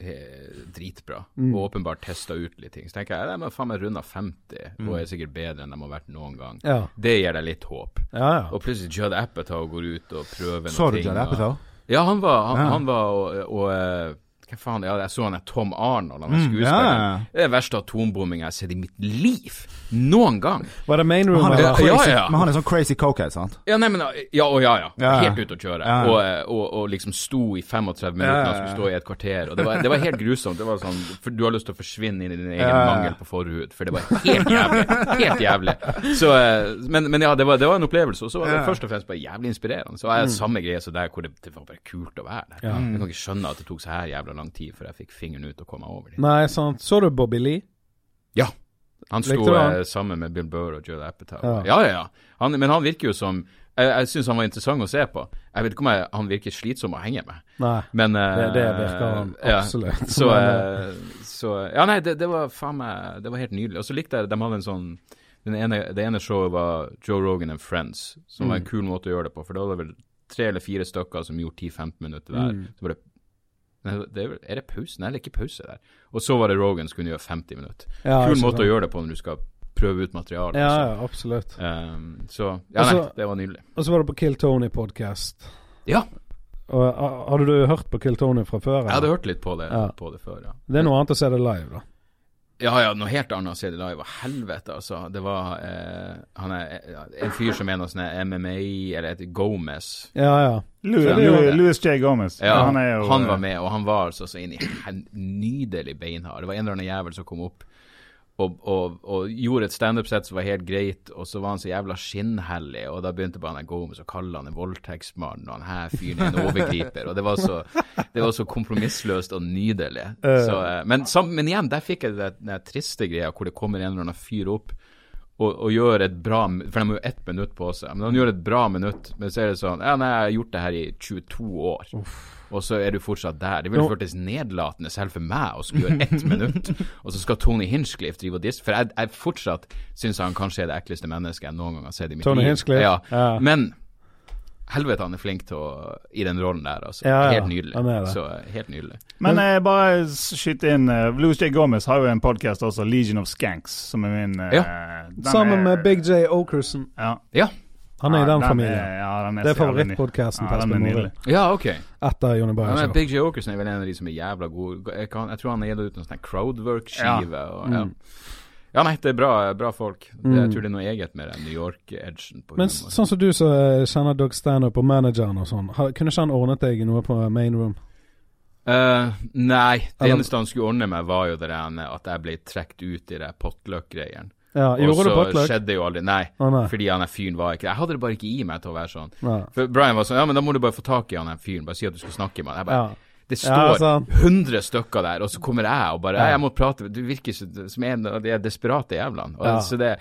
eh, dritbra. Mm. Og åpenbart testa ut litt ting. Så tenker jeg de er faen meg runda 50 Mm. og er sikkert bedre enn de har vært noen gang. Ja, Det gir deg litt håp. ja. ja. Og plutselig Judd Apatow går ut og prøver Så noe du. Judd Apatow? Ja, han var, han, han var og, og Hva faen, ja, jeg så han er Tom Arnold, han er Mm, skuespilleren. ja, ja. Det er verste atombombinga jeg har sett i mitt liv. Noen gang. Var det main room, han er, crazy, Ja, ja. men han er sånn crazy cokehead, sant? Ja, nei, men Ja, og ja, ja. Helt ute å kjøre. Og, eh, og, og liksom sto i 35 minutter og skulle stå i et kvarter. Og det var, det var helt grusomt. Det var sånn du har lyst til å forsvinne inn i din egen mangel på forhud. For det var helt jævlig. Helt jævlig. Så eh, Men, men ja, det var, det var en opplevelse. Og så var det først og fremst bare jævlig inspirerende. Så jeg samme greie som der, hvor det, det var bare kult å være der. Jeg kan ikke skjønne at det tok så her jævla lang tid før jeg fikk fingeren ut og kom meg over dit. Nei, sant. Så du Bobby Lee? Ja. Han sto han? eh, sammen med Bill Burr og Judd Apatow. Ja. Ja, ja, ja. Han, men han virker jo som Jeg, jeg syns han var interessant å se på. Jeg vet ikke om jeg, han virker slitsom å henge med, Nei, men eh, det, det virker han ja. absolutt. Så, Men, eh, eh, så Ja, nei, det, det var faen meg Det var helt nydelig. Og så likte jeg De hadde en sånn den ene, Det ene showet var Joe Rogan and Friends, som var en Mm. kul måte å gjøre det på. For da var det vel tre eller fire stykker som gjorde 10-15 minutter der. Mm. Så var det er, er det pause? Nei, det er ikke pause der. Og så var det Rogan som kunne gjøre 50 minutter. ja, Kul måte å gjøre det på når du skal prøve ut materialet. Ja, ja, absolutt. Um, så Ja, nei, det var nydelig. Og så var det på Kill Tony-podkast. Ja, Og Hadde du hørt på Kill Tony fra før? jeg hadde hørt litt på det, Ja. på det før, ja. Det er noe annet å se det live, da. Ja, ja, noe helt annet å se det live. Helvete, altså. Det var eh, Han er eh, en fyr som er noe sånn MMA, eller heter Gomez. Ja, ja. Louis, J. Gomez. Ja, han er jo han var eh, med, og han var altså så inn i nydelig beinhard. Det var en eller annen jævel som kom opp og, og, og gjorde et standup-sett som var helt greit, og så var han så jævla skinnhellig, og da begynte bare han å gå Gomez så kalle han en voldtektsmann, og han her fyren er en overgriper, og det var så, det var så kompromissløst og nydelig. Så, eh, men, sam, men igjen, der fikk jeg det, den triste greia hvor det kommer en eller annen fyr opp og, og gjør et bra For de har jo ett minutt på seg. Men han gjør et bra minutt, men så er det sånn Ja, nei, jeg har gjort det her i 22 år. Og så er du fortsatt der. Det ville føltes nedlatende selv for meg å skulle gjøre ett minutt, [LAUGHS] og så skal Tony Hinchcliffe drive og disse For jeg, jeg fortsatt syns han kanskje er det ekleste mennesket jeg noen gang har sett i mitt Tony liv. Hinchcliffe? Ja. Ja. Men helvete, han er flink til å I den rollen der, altså. Ja, ja, helt nydelig. han er det. Så eh, helt nydelig. Men eh, bare skyt inn uh, Louis J. Gomez har jo en podkast også, Legion of Skanks, som er min uh, Sammen er- med Big J. Okerson. Ja. Ja. Han er i den Ja, familien. ja, den Det er så favorittpodkasten Ja, til Espen. Ja, OK. Etter Johnny Ja, Bayer Big J. Okerson er vel en av de som er jævla gode. Jeg, kan, jeg tror han har gitt ut en sånn crowdwork-skive. og Ja. Mm. ja, nei, det er bra, bra folk. Det, jeg Mm. tror det er noe eget med den New York-edgen. Men sånn som du som eh, kjenner Doug Stanhope og manageren og sånn, kunne ikke han ordnet deg noe på main room? Uh, nei, det Eller- eneste han skulle ordne meg, var jo det der at jeg ble trukket ut i det potluck-greiene. Ja, Og så skjedde jo aldri Nei, Å nei. fordi han fyren var ikke Jeg hadde det bare ikke i meg til å være sånn. nei. For Brian var sånn Ja, men da må du bare få tak i han fyren. Bare si at du skal snakke med han. Jeg bare Ja. Det står ja, 100 stykker der, og så kommer jeg og bare Ja. Jeg må prate Du virker som en av de desperate jævlene. Og Ja. Så det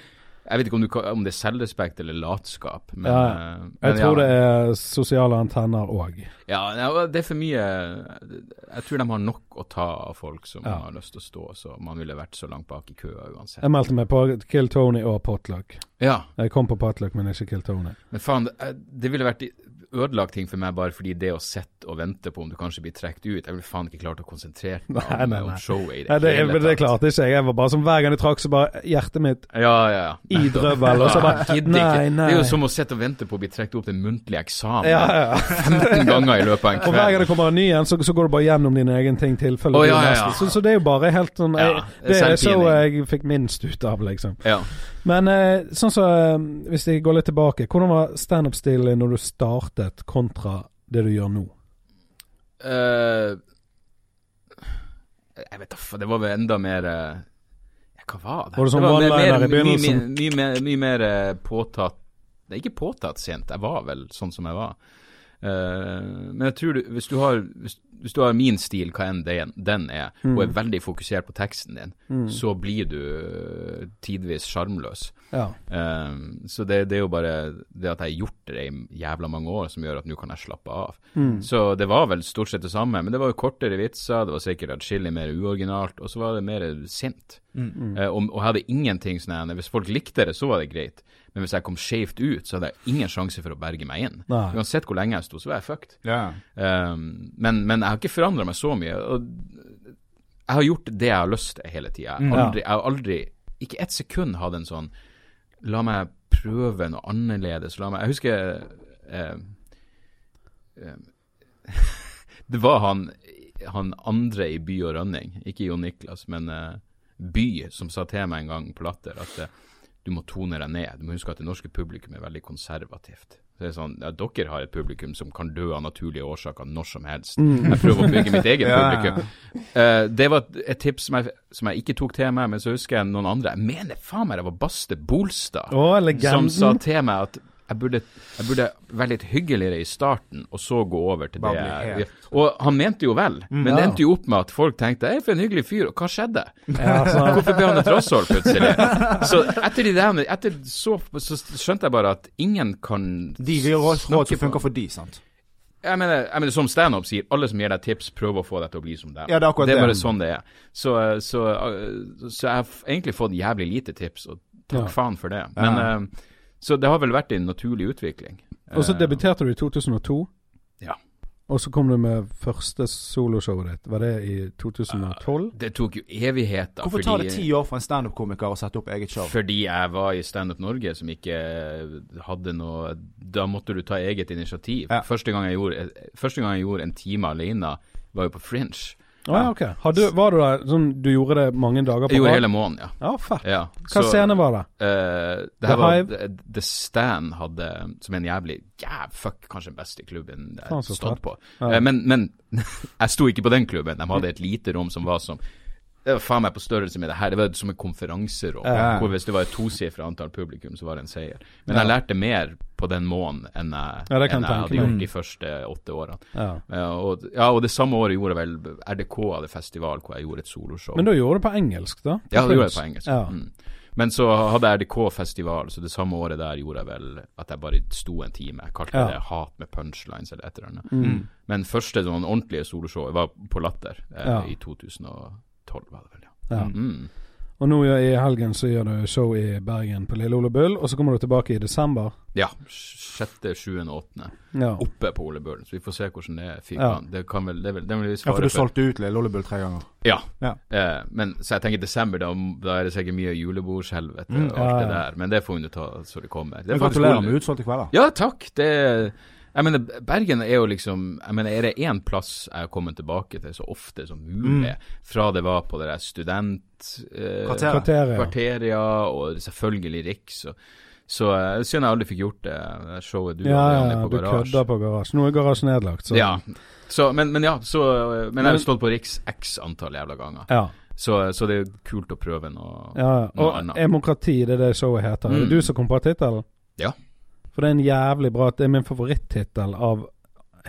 Jeg vet ikke om, du, om det er selvrespekt eller latskap, men, Ja, jeg men tror ja. det er sosiale antenner òg. Ja, ja, det er for mye Jeg tror de har nok å ta av folk som Ja. har lyst til å stå, så man ville vært så langt bak i køa uansett. Jeg meldte meg på Kill Tony og Potluck. Ja, Jeg kom på Potluck, men ikke Kill Tony. men faen, det, det ville vært ødelagt ting for meg bare fordi det å sitte og vente på om du kanskje blir trukket ut Jeg ville faen ikke klart å konsentrere meg Nei, nei, nei. om showet i det, Nei, det, hele tatt. det klarte ikke jeg. Jeg var bare som Hver gang jeg trakk, så bare hjertet mitt Ja, ja, ja. i drøvel, og så bare. [LAUGHS] Nei, nei. Det er jo som å sitte og vente på å bli trukket opp til muntlig eksamen Ja, ja. 15 ganger i løpet av en kveld. Og hver gang det kommer en ny en, så, så går du bare gjennom din egen ting tilfelle. Å, du ja, ja, ja. Så, så det er jo bare helt sånn jeg, Ja, Det er så jeg fikk minst ut av, liksom. Ja. Men eh, sånn så eh, Hvis jeg går litt tilbake, hvordan var standup-stilen når du startet, kontra det du gjør nå? Uh, jeg vet da det var vel enda mer eh, ja, Hva var det? Var det sånn mer- one-liner mer- i begynnelsen? Mye, mye, mye, mye mer påtatt det er ikke påtatt sent, jeg var vel sånn som jeg var. Uh, men jeg tror du, hvis du har hvis, hvis du har min stil, hva enn den, den er, Mm. og er veldig fokusert på teksten din, så blir du eh, tidvis sjarmløs. Ja. Um, så det, det er jo bare det at jeg har gjort det i jævla mange år, som gjør at nå kan jeg slappe av. Mm. Så det var vel stort sett det samme, men det var jo kortere vitser, det var sikkert atskillig mer uoriginalt, og så var det mer sint. Uh, og, og jeg hadde ingenting sånn Hvis folk likte det, så var det greit, men hvis jeg kom skjevt ut, så hadde jeg ingen sjanse for å berge meg inn. Nei. Uansett hvor lenge jeg sto, så var jeg fucked. Ja. Um, men, men jeg har ikke forandra meg så mye. Og jeg har gjort det jeg har lyst til hele tida. Jeg, Mm. har aldri- aldri, ikke ett sekund, hatt en sånn La meg prøve noe annerledes. La meg Jeg husker eh, eh, [LAUGHS] Det var han, han andre i By og Rønning, ikke Jon Niklas, men eh, By, som sa til meg en gang på Latter at eh, du må tone deg ned. Du må huske at det norske publikum er veldig konservativt. Så det er sånn, ja, Dere har et publikum som kan dø av naturlige årsaker når som helst. Jeg prøver å bygge mitt [LAUGHS] eget publikum. Uh, det var et tips som jeg, som jeg ikke tok til meg, men så husker jeg noen andre. Jeg mener faen meg det var Baste Bolstad oh, som sa til meg at jeg burde, jeg burde være litt hyggeligere i starten, og så gå over til Bare det. jeg helt- Og han mente jo vel, men det endte jo opp med at folk tenkte 'ei, for en hyggelig fyr', og hva skjedde? Ja, så, [LAUGHS] Hvorfor ble han et rasshold plutselig? Så etter, de der, etter så, så skjønte jeg bare at ingen kan De gir oss råd som funker for de, sant? Jeg mener, jeg mener som standup sier, alle som gir deg tips, prøver å få deg til å bli som dem. Ja, det er akkurat det er bare det. sånn det er. Så, så, så jeg har egentlig fått jævlig lite tips, og takk Ja. faen for det. Men, Ja. Eh, så det har vel vært en naturlig utvikling. og så Eh, debuterte du i 2002. Ja. Og så kom du med første soloshowet ditt. Var det i 2012? Det tok jo evigheter. Hvorfor tar det ti år for en standup-komiker å sette opp eget show? Fordi jeg var i Standup Norge, som ikke hadde noe Da måtte du ta eget initiativ. Ja. Første, gang jeg gjorde, første gang jeg gjorde en time alene, var jo på Fringe. Å ja, ok. Hadde, var du der sånn Du gjorde det mange dager på Jeg gjorde det hele måneden, ja. Ja, fett. ja. Hva scene var det? Uh, det her var? The, The Stand hadde Som en jævlig Jæv, fuck, kanskje den beste klubben jeg har stått på. Ja. Uh, men, men [LAUGHS] jeg sto ikke på den klubben. De hadde et lite rom som var som det var faen meg på størrelse med det her. Det var som et konferanserom. Ja. Hvor hvis det var et tosifra antall publikum, så var det en seier. Men jeg lærte mer på den måneden enn jeg, Ja, enn jeg hadde gjort de første åtte årene. Ja. Ja, og, ja, og det samme året gjorde jeg vel RDK hadde festival hvor jeg gjorde et soloshow. Men da gjorde du det på engelsk, da? Ja, det gjorde jeg på engelsk. Ja. Mm. Men så hadde jeg RDK-festival, så det samme året der gjorde jeg vel at jeg bare sto en time. Jeg kalte det Hat med punchlines eller et eller annet. Mm. Men første sånn ordentlige soloshow var på Latter eh, i 2012, var det vel, ja. Ja. Mm. Og nå i helgen så gjør du show i Bergen på Lille Ole Bull, og så kommer du tilbake i desember. Ja. Sjette, sjuende, åttende. Ja. Oppe på Ole Bull. Så vi får se hvordan det er. Fy Ja. Det kan vel Det vil, det vil vi Ja, for du solgte ut Lille Ole Bull tre ganger. Ja. Ja. Eh, men Så jeg tenker desember, da, da er det sikkert mye julebordshelvete Mm, og alt ja, det der. Men det får vi nå ta så det kommer. Det er gratulerer med utsolgte kvelder. Ja, takk. Det Jeg mener, Bergen er jo liksom Jeg mener, er det én plass jeg har kommet tilbake til så ofte som mulig, fra det var på det der student... Eh, ja. og selvfølgelig Riks. Og, så siden synd jeg aldri fikk gjort det det showet du Ja, hadde ja, garasje. ja, på du kødder på garasje. Nå er garasjen nedlagt, så Ja. Så, men, men ja, så Men jeg har jo stått på Riks x antall jævla ganger. Ja. Så, så det er kult å prøve noe, ja. noe Og annet. Demokrati, det er det showet heter. Er det Mm. du som kom på tittelen? Ja. For det er en jævlig bra Det er min favorittittel av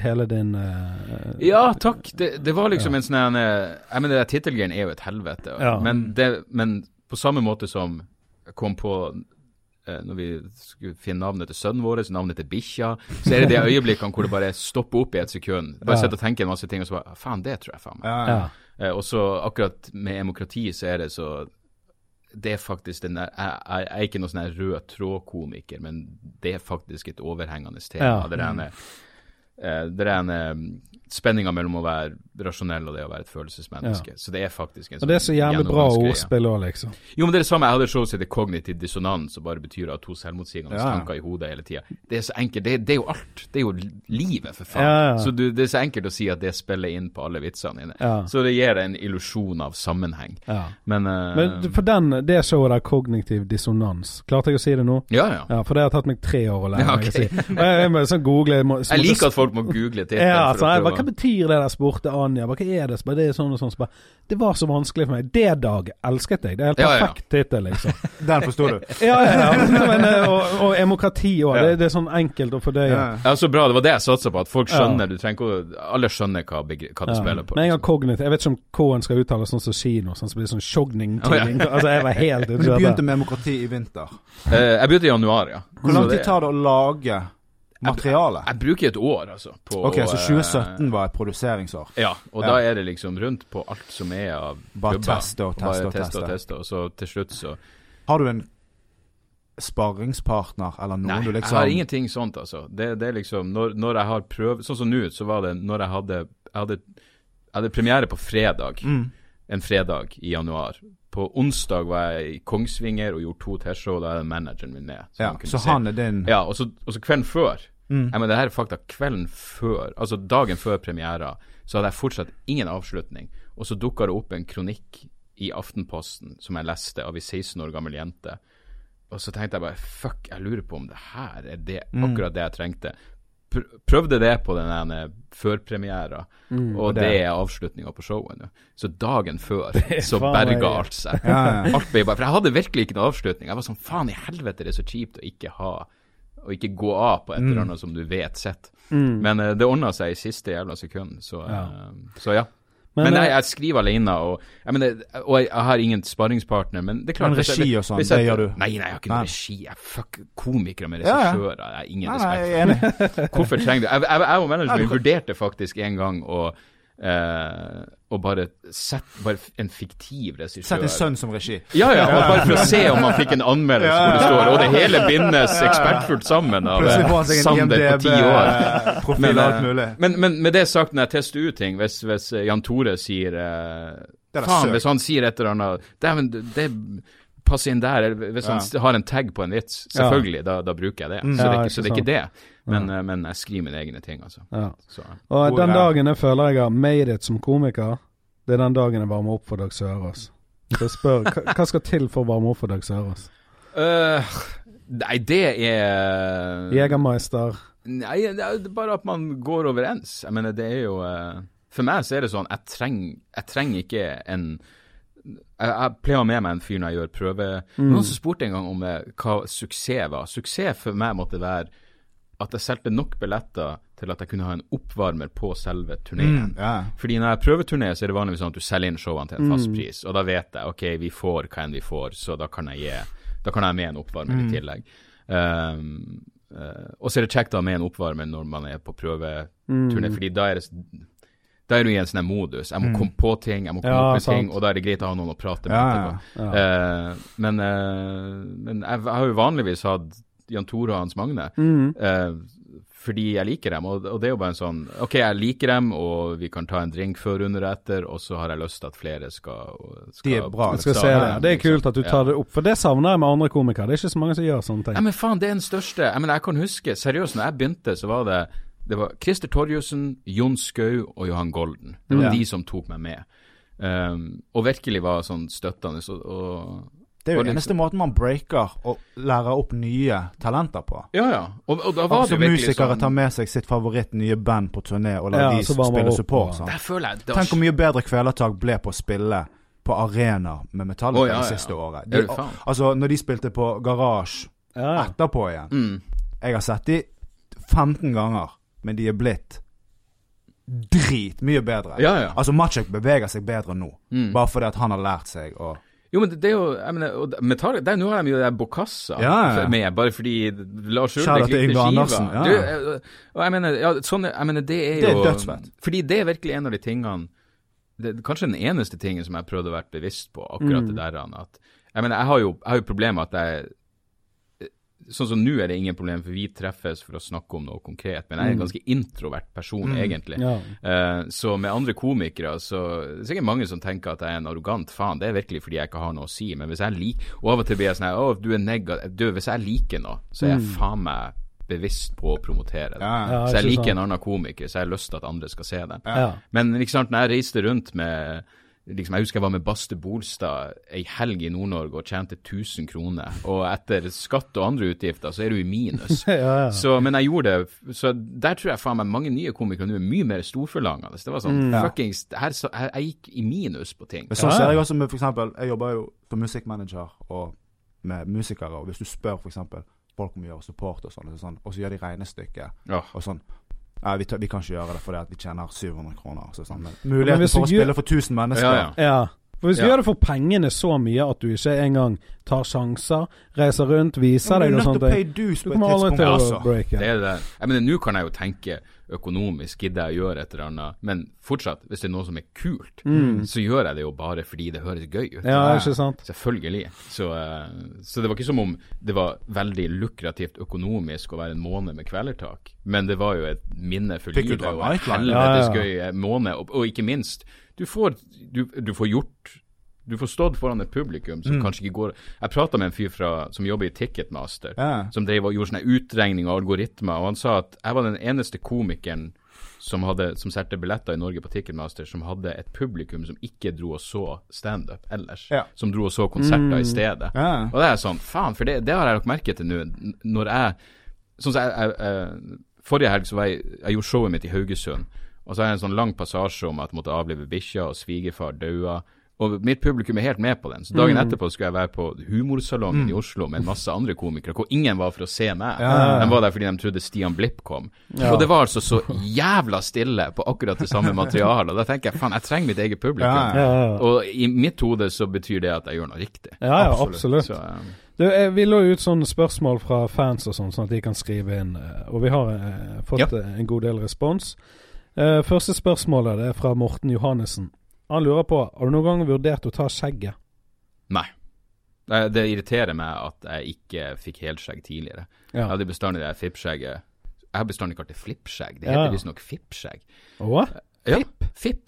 hele din uh, Ja, takk. Det, det var liksom en sånn eh, Jeg mener, det tittelgreien er jo et helvete. Ja. Men, det, men på samme måte som jeg kom på eh, når vi skulle finne navnet til sønnen vår, navnet til bikkja, så er det de [LAUGHS] øyeblikkene hvor det bare stopper opp i et sekund. Bare Ja. sitter og tenker en masse ting, og så bare Faen, det tror jeg faen meg. Ja, Ja. ja. Eh, og så akkurat med demokrati så er det så Det er faktisk den der Jeg, jeg er ikke noen sånn rød tråd-komiker, men det er faktisk et overhengende tema. Ja. Det er en, eh, det er en eh, spenninga mellom å være rasjonell og det å være et følelsesmenneske. Så det er faktisk en sånn Og det er så jævlig bra ordspill òg, liksom. Jo, men det er det samme. Jeg hadde et show som heter Kognitiv dissonans, som bare betyr å ha to selvmotsigende Ja. tanker i hodet hele tida. Det er så enkelt. Det, det er jo alt. Det er jo livet, for faen. Ja, ja. Så du, det er så enkelt å si at det spiller inn på alle vitsene dine. Ja. Så det gir deg en illusjon av sammenheng. Ja. Men, uh, Men for den, det showet der, kognitiv dissonans, klarte jeg å si det nå? Ja, ja. Ja, for det har tatt meg tre år å lære Ja, meg ok. å si. Og Jeg, jeg, jeg, sånn google jeg, må, så [LAUGHS] Jeg liker at folk må google tittelen. Ja, for å prøve- Hva betyr det der, spurte Anja. Hva er det? Bare, det er sånn og sånn. Bare, det var så vanskelig for meg. Det dag elsket jeg. Det er helt Ja, ja. perfekt tittel, liksom. [LAUGHS] Den forsto du? [LAUGHS] Ja, ja. Men, eh, og, og demokrati òg. Ja. Det, det er sånn enkelt å fordøye. Ja. Ja, så bra. Det var det jeg satsa på. At folk Ja. skjønner. Du trenger ikke å Alle skjønner hva, hva det Ja. spiller på. Men jeg har liksom. kognitiv Jeg vet ikke om K-en skal uttales sånn som kino, sånn som blir sånn sjogning. Oh, ja. Altså, jeg var helt Men du begynte med demokrati i vinter. Eh, jeg begynte i januar, ja. Hvor lang tid tar det å lage materiale? Jeg bruker et år, altså. På, Ok, så eh, 2017 var et produseringsår. Ja, og Ja. da er det liksom rundt på alt som er av Bare teste og teste og teste og teste. Og så til slutt så Har du en sparringspartner eller noen Nei, du liksom jeg har ingenting sånt, altså. Det, det er liksom Når, når jeg har prøvd Sånn som nå, så var det når jeg hadde Jeg hadde, jeg hadde premiere på fredag. mm. En fredag i januar. På onsdag var jeg i Kongsvinger og gjorde to T-show, da er manageren min med. Ja, kunne så han er din Ja, og så, og så kvelden før mm. Jeg mener, det her er fakta kvelden før, altså dagen før premiera, så hadde jeg fortsatt ingen avslutning. Og så dukka det opp en kronikk i Aftenposten som jeg leste av ei 16 år gammel jente. Og så tenkte jeg bare fuck, jeg lurer på om det her er det, Mm. akkurat det jeg trengte. Pr prøvde det på den førpremiera, Mm. og det- det er avslutninga på showet nå. Så dagen før [LAUGHS] så berga alt seg. Ja, ja. Alt ble bare For jeg hadde virkelig ikke noe avslutning. Jeg var sånn faen i helvete, det er så kjipt å ikke ha Å ikke gå av på et eller annet som du vet sett. Mm. Men uh, det ordna seg i siste jævla sekund, så Ja. eh, så ja. Men, Men, nei, jeg, skriver alene, og jeg, mener, og jeg, jeg har ingen sparringspartner. Men det er klart Men regi og sånn, det gjør du? Nei, nei, jeg har ikke noe regi. Jeg fuck komikere med regissører. Jeg har ingen Nei, nei, respekt. jeg er enig. Hvorfor trenger du Jeg, jeg, jeg og manageren vurderte faktisk en gang å eh, og bare sett bare en fiktiv regissør Sett en sønn som regi. ja, ja, og bare for å se om han fikk en anmeldelse hvor det står Og det hele bindes ekspertfullt sammen av en Sander på ti år. Men, eh, mulig. Men, men med det sagt, når jeg tester ut ting Hvis, hvis eh, Jan Tore sier eh, er da Faen, hvis han sier et eller annet Dæven, det, det passer inn der. Hvis han Ja. har en tag på en vits, selvfølgelig, da, da bruker jeg det. Så, det er ikke, så det er ikke det. Men, eh, men jeg skriver mine egne ting, altså. ja. Så. Og Hvor den dagen jeg føler jeg har made it som komiker, det er den dagen jeg varmer opp for Dag Sørås. Så jeg spør, hva, skal til for å varme opp for Dag Sørås? Uh, nei, det er Jegermeister. Nei, det er bare at man går overens. Jeg mener, det er jo uh, For meg så er det sånn, jeg trenger, jeg trenger ikke en jeg, jeg pleier å ha med meg en fyr når jeg gjør prøve. Mm. Noen som spurte en gang om eh, hva suksess var. Suksess for meg måtte være at jeg solgte nok billetter til at jeg kunne ha en oppvarmer på selve turneen. Mm, ja. Fordi når jeg prøveturnerer, så er det vanligvis sånn at du selger inn showene til en fast pris, og da vet jeg ok, vi får hva enn vi får, så da kan jeg gi Da kan jeg ha med en oppvarmer i tillegg. Um, uh, og så er det kjekt å ha med en oppvarmer når man er på prøveturné, Mm. fordi da er det da er du i en sånn modus. Jeg må komme på ting, jeg må komme Ja, opp med ting, og da er det greit å ha noen å prate med. Ja. Ja. uh, men, uh, men jeg, jeg har jo vanligvis hatt Jan Tore og Hans Magne, Mm. Uh, fordi jeg liker dem. Og, og det er jo bare en sånn OK, jeg liker dem, og vi kan ta en drink før, under og etter, og så har jeg lyst til at flere skal, skal De er bra, skal se det. Det er liksom. kult at du tar det opp, for det savner jeg med andre komikere. Det er ikke så mange som gjør sånne Ja, ting. men faen, det er den største Jeg mener, jeg kan huske Seriøst, når jeg begynte, så var det Det var Christer Torjussen, Jon Skau og Johan Golden. Det var Ja. de som tok meg med. Um, og virkelig var sånn støttende. Så, og Det er jo liksom- eneste måten man breaker og lærer opp nye talenter på. Ja, ja. Og, og da var Altså det virkelig Musikere sånn tar med seg sitt favoritt nye band på turné og lar Ja, de spille support. Sånn. Der føler jeg det var Tenk hvor mye bedre Kvelertak ble på å spille på arenaer med Metallica oh, ja, ja, det siste året. De, altså, når de spilte på Garage Ja. etterpå igjen mm. Jeg har sett de 15 ganger, men de er blitt dritmye bedre. Ja, ja. Altså, Machek beveger seg bedre nå, Mm. bare fordi at han har lært seg å Jo, men det, det er jo jeg mener, og metall, der, Nå har de jo det der Bokassa Ja, ja. med, bare fordi Lars Ulrik likte skiva. Ja. Du, eh, og jeg mener, ja, sånn, jeg mener, det er jo Det er dødsfett. Fordi det er virkelig en av de tingene det, Kanskje den eneste tingen som jeg prøvde å være bevisst på, akkurat Mm. det der. At, jeg mener, jeg har jo, jeg har jo problemer med at jeg Sånn som nå er det ingen problem, for vi treffes for å snakke om noe konkret. Men jeg er en ganske introvert person, egentlig. Ja. Uh, så med andre komikere, så det er sikkert mange som tenker at jeg er en arrogant faen. Det er virkelig fordi jeg ikke har noe å si. Men hvis jeg liker Og av og til blir jeg sånn her Å, du er negativ Du, hvis jeg liker noe, så er jeg faen meg bevisst på å promotere det. Ja. Ja, så jeg liker sånn. en annen komiker, så jeg har lyst til at andre skal se det. Ja. Men ikke sant, når jeg reiste rundt med liksom, Jeg husker jeg var med Baste Bolstad ei helg i Nord-Norge og tjente 1000 kroner. Og etter skatt og andre utgifter, så er du i minus. [LAUGHS] ja, ja. Så, men jeg gjorde det Så der tror jeg faen meg mange nye komikere nå er mye mer storforlangende. Det var sånn Ja. fuckings her, så- her, Jeg gikk i minus på ting. Men sånn ser jeg også med eksempel, Jeg jobber jo som musikkmanager og med musikere, og hvis du spør eksempel folk om å gjøre support og sånn, og sånn, og så gjør de regnestykket og sånn Nei, vi, tar- vi kan ikke gjøre det fordi at vi tjener 700 kroner. Så sånn, muligheten for å gjør- spille for 1000 mennesker Ja, ja. ja. For Hvis du Ja. gjør det for pengene så mye at du ikke engang tar sjanser, reiser rundt, viser Ja, deg og sånt Du kommer aldri til å Altså. breake. Det er det. Jeg mener, Nå kan jeg jo tenke økonomisk, gidder jeg å gjøre et eller annet, men fortsatt, hvis det er noe som er kult, så gjør jeg det jo bare fordi det høres gøy ut. Mm. Ja, ikke sant? Selvfølgelig. Så, eh, så det var ikke som om det var veldig lukrativt økonomisk å være en måned med kvelertak, men det var jo et minne for livet og en helvetes Ja, ja. gøy eh, måned. Og, og ikke minst, du får, du, du får gjort du får stått foran et publikum som kanskje ikke går Jeg prata med en fyr fra, som jobber i Ticketmaster, Ja. som drev og gjorde sånne utregninger og algoritmer, og han sa at jeg var den eneste komikeren som, hadde, som solgte billetter i Norge på Ticketmaster, som hadde et publikum som ikke dro og så standup ellers. Ja. Som dro og så konserter i stedet. Ja. Og det er sånn, faen, for det, det har jeg lagt merke til nå, når jeg Sånn som jeg, jeg Forrige helg så var jeg Jeg gjorde showet mitt i Haugesund, og så har jeg en sånn lang passasje om at jeg måtte avlive bikkja, og svigerfar daua. Og mitt publikum er helt med på den. Så dagen etterpå skulle jeg være på Humorsalongen i Oslo med en masse andre komikere, hvor ingen var for å se meg. Ja. De var der fordi de trodde Stian Blipp kom. Ja. Og det var altså så jævla stille på akkurat det samme materialet. Og da tenker jeg faen, jeg trenger mitt eget publikum. Ja. Og i mitt hode så betyr det at jeg gjør noe riktig. ja, ja Absolutt. absolutt. Så um... Du, eh, vi lå ut sånne spørsmål fra fans og sånn, sånn at de kan skrive inn. eh, Og vi har eh, fått en god del respons. Eh, første spørsmålet er fra Morten Johannessen. Han lurer på har du noen gang vurdert å ta skjegget. Nei. Det, irriterer meg at jeg ikke fikk helskjegg tidligere. Jeg Ja. hadde bestandig det fippskjegget. Jeg har bestandig kalt det flippskjegg. Det heter Ja. visstnok fippskjegg. Hva? Ja, Fipp.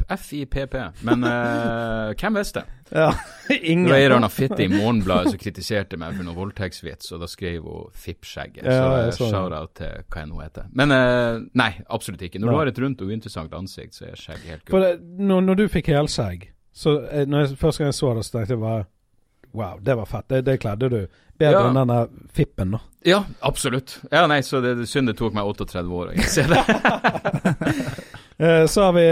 F-I-P-P. Men uh, [LAUGHS] hvem visste? Ja, Det ingen. var ei eller annen fitte i Morgenbladet som kritiserte meg for noe voldtektsvits, og da skrev hun Fippskjegget. Ja, så jeg eh, så shout-out til hva enn hun heter. Men uh, nei, absolutt ikke. Når du har et rundt og uinteressant ansikt, så er skjegg helt kult. når, når du fikk helskjegg, så når jeg, første gang jeg så det, så tenkte jeg bare Wow, det var fett. Det, det kledde du. Bedre Ja. enn den der fippen, da. Ja, absolutt. Ja, nei, så det, det synd det tok meg 38 år å innse det. [LAUGHS] Eh, så har vi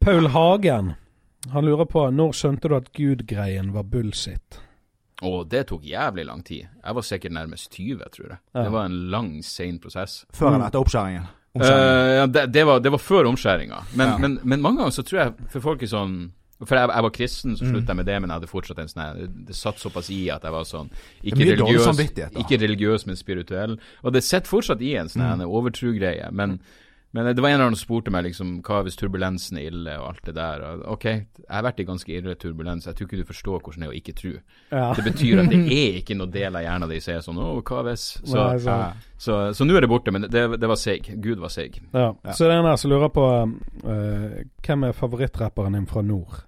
Paul Hagen. Han lurer på når skjønte du at Gud-greien var bullshit? Og det tok jævlig lang tid. Jeg var sikkert nærmest 20, tror jeg. Ja. Det var en lang, sein prosess. Før eller etter oppskjæringen? Eh, ja, det, det, var, det var før omskjæringa. Men, Ja. men, men mange ganger så tror jeg For folk er sånn For jeg, jeg var kristen, så slutta sluttet jeg med det, men jeg hadde fortsatt en sånn Det satt såpass i at jeg var sånn Ikke religiøs, ikke religiøs men spirituell. Og det sitter fortsatt i en sånn Mm. overtro-greie. Men, men det var en eller annen som spurte meg liksom Hva hvis turbulensen er ille, og alt det der. Og, ok, jeg har vært i ganske ille turbulens. Jeg tror ikke du forstår hvordan det er å ikke tro. Ja. Det betyr at det [LAUGHS] er ikke noe del av hjernen din som er sånn Å, hva hvis? Så, Nei, så- Så, så, så nå er det borte, men det, det var seig. Gud var seig. Ja. Ja. Så det er en her som lurer på eh, hvem er favorittrapperen din fra nord?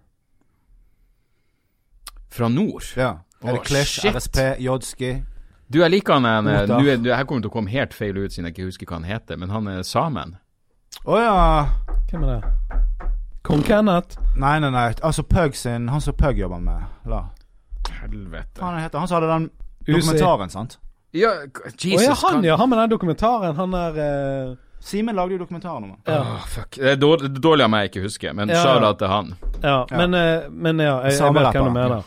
Fra nord. ja. Er det Clash. RSP, Jodski? Du, jeg liker han en eh, er det her kommer til å komme helt feil ut siden jeg ikke husker hva han heter, men han er samen. Å ja. Hvem er det? Kong Kenneth? Nei, nei, nei. Altså Pug sin Han som Pug jobber med. La. Helvete. Han heter han? som hadde den dokumentaren, sant? Ja, Å Jesus. ja, han kan- ja. Han med den dokumentaren. Han er uh... Simen lagde jo dokumentaren om. Ja. Åh, fuck. Det er dårlig, dårlig av meg ikke huske, men Ja. shout-out til han. Ja, Ja. Men, uh, men ja, jeg, jeg vet hvem du mener.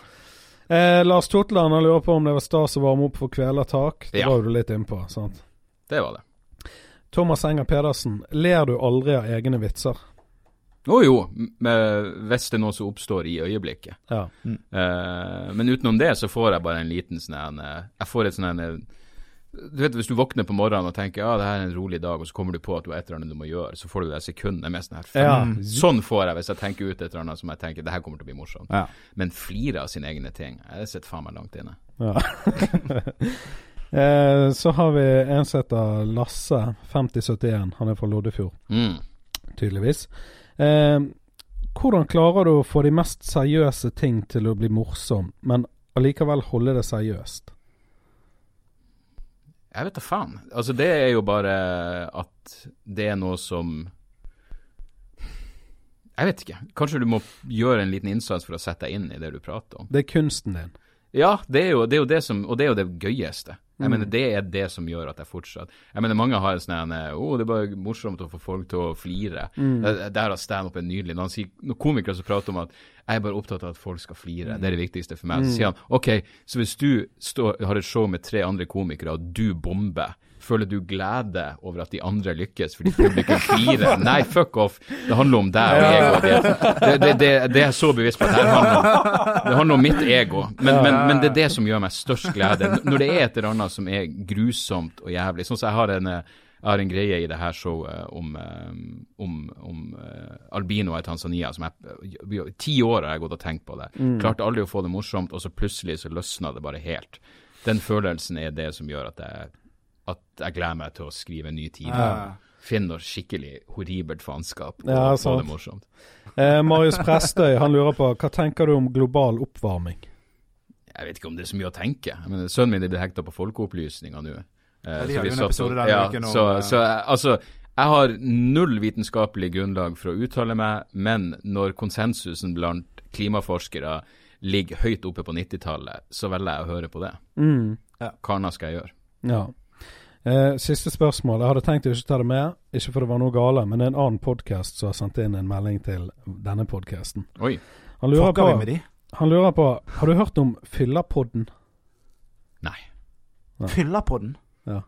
Eh, Lars Totland lurer på om det var stas å varme opp for Kvelertak. Det Ja. var jo du litt innpå. sant? Det var det. Thomas Enger Pedersen, ler du aldri av egne vitser? Å jo, hvis det er noe som oppstår i øyeblikket. Ja. Eh, men utenom det så får jeg bare en liten sånn en, eh, Jeg får et sånn en eh, Du vet hvis du våkner på morgenen og tenker ja, det her er en rolig dag, og så kommer du på at du har et eller annet du må gjøre, så får du det sekundet med sånn her Ja. Sånn får jeg hvis jeg tenker ut et eller annet som jeg tenker det her kommer til å bli morsomt. Ja. Men flire av sine egne ting, det sitter faen meg langt inne. Ja. [LAUGHS] [LAUGHS] eh, så har vi en som heter Lasse, 5071. Han er fra Loddefjord, Mm. tydeligvis. Eh, hvordan klarer du å få de mest seriøse ting til å bli morsom, men allikevel holde det seriøst? Jeg vet da faen. Altså, det er jo bare at det er noe som Jeg vet ikke. Kanskje du må gjøre en liten innsats for å sette deg inn i det du prater om. Det er kunsten din. Ja, det er jo det, er jo det som Og det er jo det gøyeste. Jeg Mm. mener, Det er det som gjør at jeg fortsatt Jeg mener, Mange har en sånn en, Å, det er bare morsomt å få folk til å flire. Mm. Eh, Der har standup er nydelig. Når han sier Når komikere som prater om at jeg er bare opptatt av at folk skal flire, det er det viktigste for meg, så sier han OK, så hvis du står, har et show med tre andre komikere, og du bomber, føler du glede over at de andre lykkes fordi publikum flirer? [LAUGHS] Nei, fuck off. Det handler om deg og ego. Det, det, det, det er jeg så bevisst på at det handler om. Det handler om mitt ego. Men, men, men det er det som gjør meg størst glede. Når det er et eller annet som er grusomt og jævlig. Sånn som jeg har en, eh, jeg har en greie i det her showet om, eh, om, om eh, albinoer i Tanzania. som jeg, ti år har jeg gått og tenkt på det. Klarte aldri å få det morsomt, og så plutselig så løsna det bare helt. Den følelsen er det som gjør at jeg, at jeg gleder meg til å skrive en ny tid. Ja. Finn noe skikkelig horribelt faenskap og Ja, få sant. det morsomt. [LAUGHS] Eh, Marius Prestøy han lurer på hva tenker du om global oppvarming? Jeg vet ikke om det er så mye å tenke. Men Sønnen min er blitt hekta på Folkeopplysninga nå. Eh, Ja, de så jo en satt ja, om, så, eh, så jeg- altså, jeg har null vitenskapelig grunnlag for å uttale meg, men når konsensusen blant klimaforskere ligger høyt oppe på 90-tallet, så velger jeg å høre på det. Mm. Hva annet skal jeg gjøre? Ja. Eh, siste spørsmål. Jeg hadde tenkt å ikke ta det med, ikke for det var noe gale, men det er en annen podkast som har sendt inn en melding til denne podkasten. Oi. Han lurer vi med de? han lurer på Har du hørt om Fyllapodden? Nei. Ja. Fyllapodden? Ja.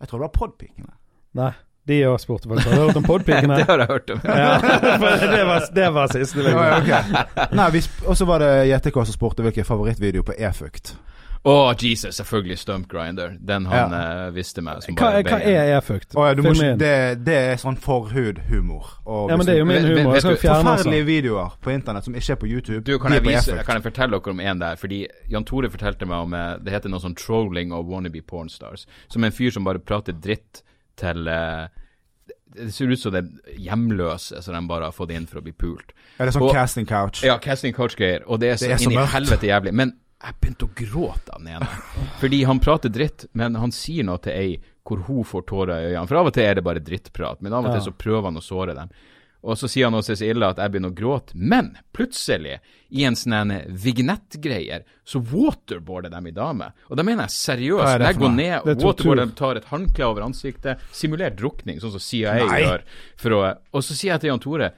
Jeg tror det var Podpikene. Nei, de har spurt faktisk. Har du hørt om Podpikene? [LAUGHS] Det har jeg hørt om. ja, [LAUGHS] det var, det var siste. Ja, ja, video. ok. Nei, vi sp- Og så var det JTK som spurte hvilken favorittvideo på e-fukt. Å, Jesus, selvfølgelig Stump Grinder. Den han eh, visste meg som Hva, bare hva er e-fukt? Å ja, du må ikke, det, det er sånn forhud-humor. Ja, men det er jo du- min Vet- vet- humor. Jeg skal fjerne Forferdelige altså. videoer på internett som ikke er på YouTube. Du, kan jeg, på vise, kan jeg fortelle dere om en der? Fordi Jan Tore fortalte meg om eh, Det heter noe sånn trolling of wannabe pornstars. Som en fyr som bare prater dritt til eh, Det ser ut som det er hjemløse som de bare har fått inn for å bli pult. Er det sånn Og- casting couch? Ja, casting couch-greier. Og det er så, Det er så inn i helvete jævlig. Men jeg begynte å gråte av den ene. Fordi han prater dritt, men han sier noe til ei hvor hun får tårer i øynene. For av og til er det bare drittprat, men av og til så prøver han å såre dem. Og så sier han også så ille at jeg begynner å gråte. Men plutselig, i en sånn vignettgreier, så waterboarder de i dame. Og da mener jeg seriøst. Er Jeg går ned, er waterboarder, tar et håndkle over ansiktet, simulert drukning, sånn som CIA Nei. gjør. Å, og så sier jeg til Jan Tore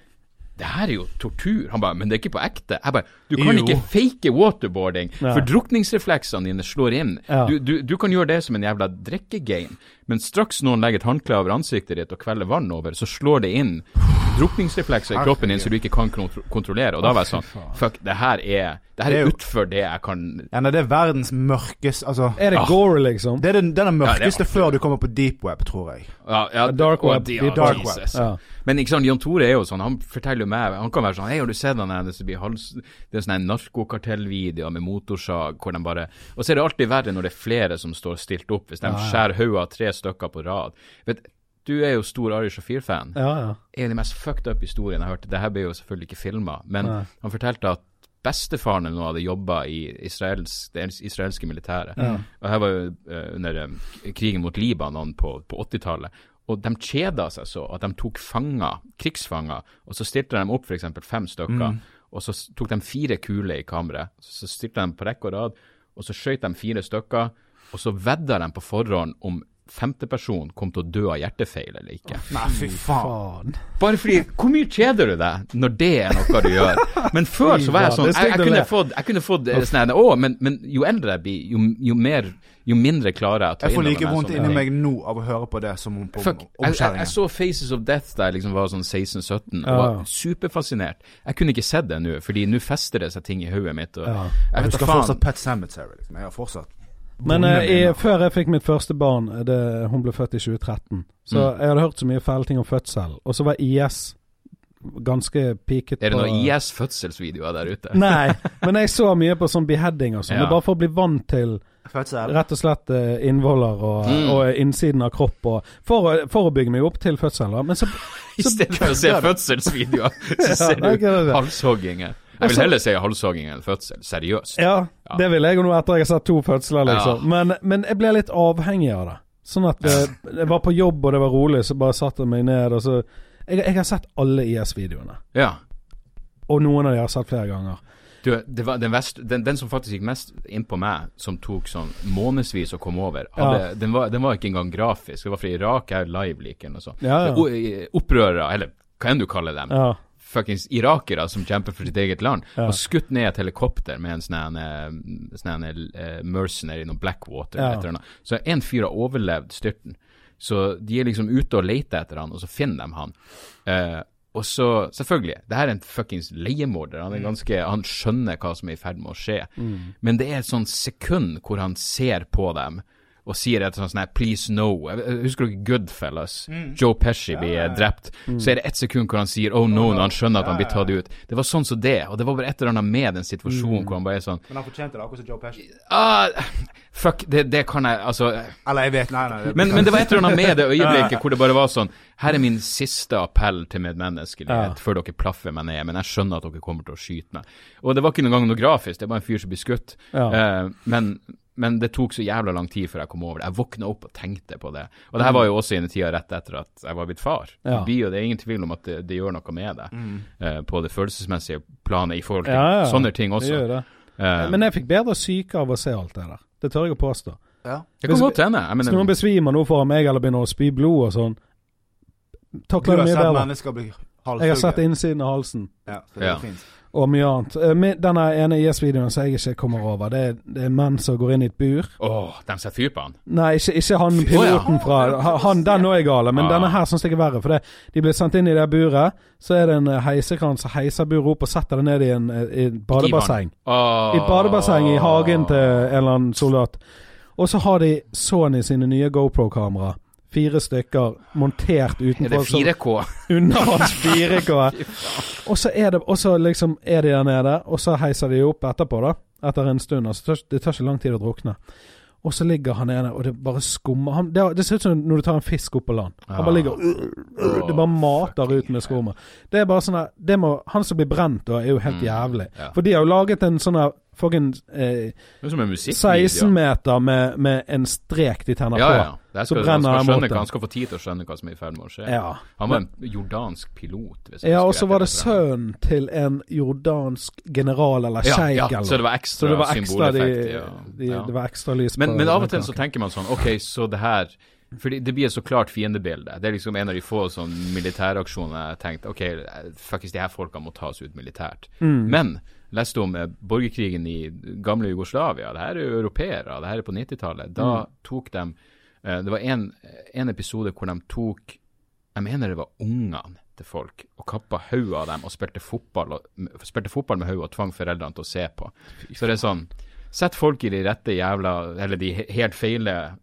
det her er jo tortur. Han bare, men det er ikke på ekte. Jeg bare, du kan Jo. ikke fake waterboarding, Nei. for drukningsrefleksene dine slår inn. Ja. Du, du, du kan gjøre det som en jævla drikkegame, men straks noen legger et håndkle over ansiktet ditt og kveller vann over, så slår det inn drukningsreflekser i kroppen din som du ikke kan kontro kontrollere. Og da var jeg sånn, fuck, det her er, det her er utfor det jeg kan Ja, nei, det er verdens mørkeste Altså, Er det Ah. gore, liksom? det er den, den er Ja, er mørkeste artig. før du kommer på deep web, tror jeg. Ja, ja, Dark og web, de- ja, dark Jesus. Ja. Men ikke sant, Jan Tore er jo sånn, han forteller jo meg Han kan være sånn Hei, har du sett den der det blir hals... Det er sånne narkokartellvideoer med motorsag hvor de bare Og så er det alltid verre når det er flere som står stilt opp, hvis de Ja, ja. skjærer hodet av tre stykker på rad. Vet, du er jo stor Ari Shafir-fan. Ja, ja. En av de mest fucked up historiene jeg hørte. Det her ble jo selvfølgelig ikke filma, men Nei. han fortalte at bestefaren eller noe hadde jobba i Israels, det israelske militæret. Ja. Og her var jo eh, under eh, krigen mot Libanon på, på 80-tallet. Og de kjeda seg så at de tok fanger, krigsfanger, og så stilte de opp f.eks. fem stykker. Og så tok de fire kuler i kammeret. Så stilte de på rekke og rad, og så skjøt de fire stykker. Og så vedda de på forhånd om femteperson kom til å dø av hjertefeil eller ikke. Nei, fy faen. Bare fordi Hvor mye kjeder du deg når det er noe du gjør? Men før så var jeg sånn Jeg, jeg kunne fått, jeg kunne fått eh, sånn Å, men, men jo eldre jeg blir, jo, jo mer Jo mindre klarer jeg å ta Jeg får like vondt inni meg nå av å høre på det som om på Fuck, jeg, jeg, jeg så Faces of Death da jeg liksom var sånn 16-17 og Ja. var superfascinert. Jeg kunne ikke sett det nå, fordi nå fester det seg ting i hodet mitt. Og Ja. Jeg vet da husker faen. fortsatt Pet Cemetery. Liksom. Jeg har fortsatt Men eh, i, før jeg fikk mitt første barn, eh, det, hun ble født i 2013, så Mm. jeg hadde hørt så mye fæle ting om fødsel. Og så var IS ganske piket Er det noen IS-fødselsvideoer der ute? [LAUGHS] Nei, men jeg så mye på sånn beheading og sånn. Ja. Det er Bare for å bli vant til Fødsel. rett og slett eh, innvoller og, Mm. og innsiden av kropp. Og, for, å, for å bygge meg opp til fødsel. da. Men så [LAUGHS] I stedet for å se fødselsvideoer, så [LAUGHS] ser du er halshogginger. Jeg vil heller si halshogging enn fødsel. Seriøst. Ja, Ja. det vil jeg nå etter jeg har sett to fødsler, liksom. Ja. Men, men jeg ble litt avhengig av det. Sånn at jeg, [LAUGHS] jeg var på jobb og det var rolig, så bare satte jeg meg ned og så Jeg, jeg har sett alle IS-videoene. Ja. Og noen av de har jeg sett flere ganger. Du, det var den, vest, den, den som faktisk gikk mest inn på meg, som tok sånn månedsvis å komme over, hadde, den, var, den var ikke engang grafisk. Det var fra Irak, jeg er Live-liken eller noe sånt. Ja, ja. Opprørere, eller hva enn du kaller dem. Ja. Fuckings irakere som kjemper for sitt eget land. Ja. Og skutt ned et helikopter med en sånn en eh, sånn her, eh, mercenary, noe Blackwater Ja. eller noe. Så en fyr har overlevd styrten. Så de er liksom ute og leter etter han, og så finner de han. Uh, og så, selvfølgelig, det her er en fuckings leiemorder. Han er ganske, han skjønner hva som er i ferd med å skje. Men det er et sånt sekund hvor han ser på dem og sier et sånt sånn her 'please no'. Husker dere Goodfellas? Joe Pesci blir eh, drept. Så er det ett sekund hvor han sier 'oh no' når han skjønner at han blir tatt ut. Det var sånn som det, og det var bare et eller annet med den situasjonen hvor han bare er sånn Men han fortjente det, akkurat som Joe Pesci. ah, Fuck, det, det kan jeg Altså Eller jeg vet, nei, nei. det- men, men det var et eller annet med det [LAUGHS] øyeblikket hvor det bare var sånn Her er min siste appell til medmenneskelighet Ja. før dere plaffer meg ned, men jeg skjønner at dere kommer til å skyte meg. Og det var ikke engang noe grafisk, det var en fyr som blir skutt. Ja. Eh, men, men det tok så jævla lang tid før jeg kom over det. Jeg våkna opp og tenkte på det. Og det her var jo også i en tida rett etter at jeg var blitt far. Ja. Det, blir jo, det er ingen tvil om at det, det gjør noe med deg eh, på det følelsesmessige planet i forhold til Ja, ja. sånne ting Det også. gjør det. Uh, Men jeg fikk bedre syke av å se alt det der. Det tør jeg å påstå. Ja. det kan hvis- godt hende. Jeg Hvis noen besvimer nå foran meg eller begynner å spy blod og sånn, takler det mye bedre. Jeg har sett innsiden av halsen. Ja, så det Ja. er fint. Og mye annet. Eh, med Denne ene IS-videoen som jeg ikke kommer over, det er, det er menn som går inn i et bur. Åh, de setter fyr på han. Nei, ikke, ikke han piloten fra ha- Han, den òg er gale, men Ah. denne her syns jeg er verre. For det, de blir sendt inn i det buret, så er det en eh, heisekran som heiser buret opp og setter det ned i en, i et badebasseng. Oh. I et badebasseng i hagen til en eller annen soldat. Og så har de Sony sine nye GoPro-kamera. Fire stykker montert utenfor. Er det utenfor. som- 4K? Under hans [LAUGHS] 4K. Og så er det Og så liksom er de der nede, og så heiser de opp etterpå, da. Etter en stund. Altså, det tar- ikke lang tid å drukne. Og så ligger han nede, og det bare skummer. Han, det, det ser ut som når du tar en fisk opp på land. Han bare ligger Det bare mater ut med skummet. Det er bare sånn her- Han som blir brent, da, er jo helt Mm, jævlig. For de har jo laget en sånn her fucking eh, Det er som en musikkvideo. 16 meter med, med en strek de tenner Ja, på. ja. Det Så skal, så brenner han skjønne, mot det. han skal få tid til å skjønne hva som er i ferd med å skje. Ja. Han var en jordansk pilot. Ja, og så var det sønnen til en jordansk general eller ja, sjeik ja, eller så det var ekstra, det var ekstra, de, symboleffekt. ja. de, Ja. det var ekstra lys Men, på men av og til så tenker man sånn OK, så det her Fordi det blir et så klart fiendebilde. Det er liksom en av de få sånn militæraksjonene jeg har tenkt OK, faktisk de her folkene må tas ut militært. Mm. Men leste om eh, borgerkrigen i gamle Jugoslavia. Det her er jo europeere. Det her er på 90-tallet. Da Mm. tok de eh, Det var en, en episode hvor de tok Jeg mener det var ungene til folk og kappa hodet av dem og spilte fotball, og, spilte fotball med hodet og tvang foreldrene til å se på. Så det er sånn Sett folk i de rette jævla Eller de helt feile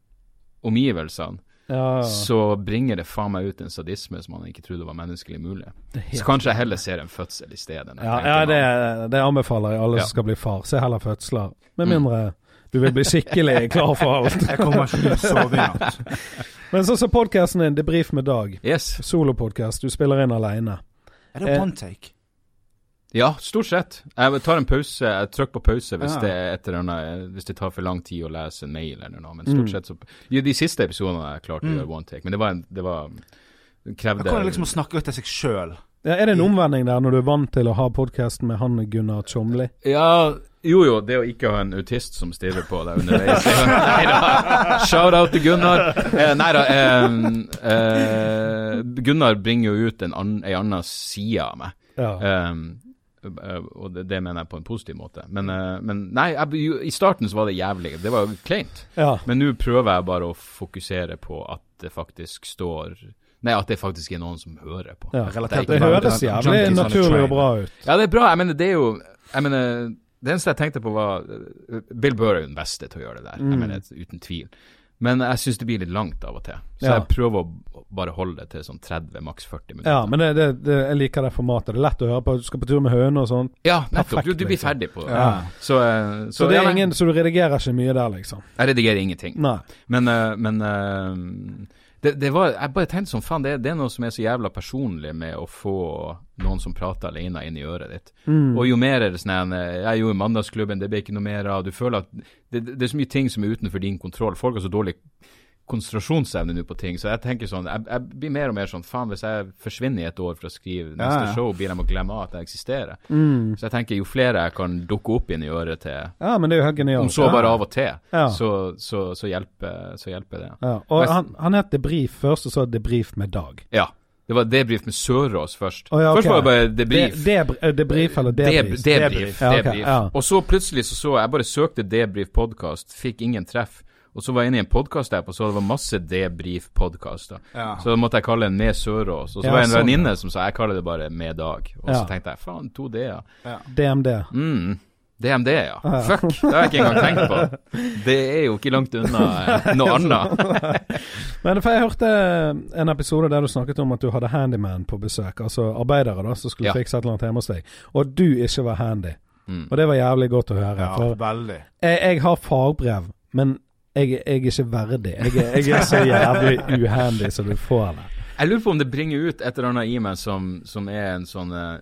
omgivelsene, ja, så bringer det faen meg ut en sadisme som man ikke trodde var menneskelig mulig. Så kanskje jeg heller ser en fødsel i stedet. ja, ja det, det anbefaler jeg alle Ja. som skal bli far. Se heller fødsler. Med Mm. mindre du vil bli skikkelig [LAUGHS] klar for alt. Jeg kommer ikke til å sove i natt. Men så så podkasten din, Debrif med Dag. Yes. Solopodkast. Du spiller inn aleine. Er det Eh, one take? Ja, stort sett. Jeg tar en pause. Jeg trykker på pause hvis, Ja. det, er etter denne hvis det tar for lang tid å lese en mail eller noe. Men stort Mm. sett så ja, De siste episodene har jeg klart å Mm. gjøre one take, men det var, en, det var det Da kan liksom snakke ut til seg sjøl. Ja, er det en omvending der når du er vant til å ha podkasten med han Gunnar Tjomli? Ja, Jo, jo, det å ikke ha en autist som stirrer på deg underveis. [LAUGHS] Shout-out til Gunnar. Eh, nei da. Eh, eh, Gunnar bringer jo ut en an, ei anna side av meg. Ja. Um, og det, det mener jeg på en positiv måte. Men, uh, men nei, jeg, i starten så var det jævlig. Det var jo kleint. ja. Men nå prøver jeg bare å fokusere på at det faktisk står Nei, at det faktisk er noen som hører på. ja. Det til høres jævlig naturlig og bra ut. Ja, det er bra. Jeg mener, det er jo Jeg mener, det eneste jeg tenkte på, var uh, Bill Burr er jo den beste til å gjøre det der. Jeg Mm. mener, uten tvil. Men jeg syns det blir litt langt av og til. Så Ja. jeg prøver å bare holde det til sånn 30, maks 40 minutter. Ja, men det, det, det, jeg liker det formatet. Det er lett å høre på. Du skal på tur med høne og sånn. Ja, nettopp. Du, du blir liksom. ferdig på det. Ja. Så, så, Så, det er ingen, så du redigerer ikke mye der, liksom? Jeg redigerer ingenting. Nei. Men, eh, men eh, det, det var, jeg bare tenkte sånn, faen, det, det er noe som er så jævla personlig med å få noen som prater alene inn i øret ditt. Mm. Og jo mer er det sånn Jeg gjorde Mandagsklubben, det ble ikke noe mer av. Du føler at det, det er så mye ting som er utenfor din kontroll. Folk har så dårlig konsentrasjonsevne nå på ting, så jeg tenker sånn Jeg, jeg blir mer og mer sånn Faen, hvis jeg forsvinner i et år for å skrive neste Ja, ja. show, blir de å glemme at jeg eksisterer. Mm. Så jeg tenker jo flere jeg kan dukke opp inn i øret til, Ja, men det er jo helt om så bare av og til, så, så, så, hjelper, så hjelper det. Ja. Og han, han het Debrief først, og så Debrief med Dag. Ja. Det var debrief med Sørås først. Oh, ja, okay. Først var det bare debrief. De, eh, debrief eller debrief? Debrief. Debrief. Ja, okay, ja. Og så plutselig så så Jeg bare søkte debrief podkast, fikk ingen treff. Og så var jeg inne i en podkast-app, og så det var masse debrief-podkaster. Ja. Så da måtte jeg kalle den Med Sørås. Og så Ja, var det en sånn, venninne som sa jeg kaller det bare Med Dag. Og Ja. så tenkte jeg faen, to D-er. DMD. Mm. DMD, ja. Fuck, det har jeg ikke engang tenkt på. Det er jo ikke langt unna eh, noe annet. [LAUGHS] Men for jeg hørte en episode der du snakket om at du hadde handyman på besøk. Altså arbeidere da, som skulle Ja. fikse et eller annet hjemme hos deg. Og at du ikke var handy. Mm. Og det var jævlig godt å høre. Ja, For veldig. jeg, jeg har fagbrev, men jeg, jeg er ikke verdig. Jeg, jeg er så jævlig uhandy som du får det. Jeg lurer på om det bringer ut et eller annet i meg som, som er en sånn eh,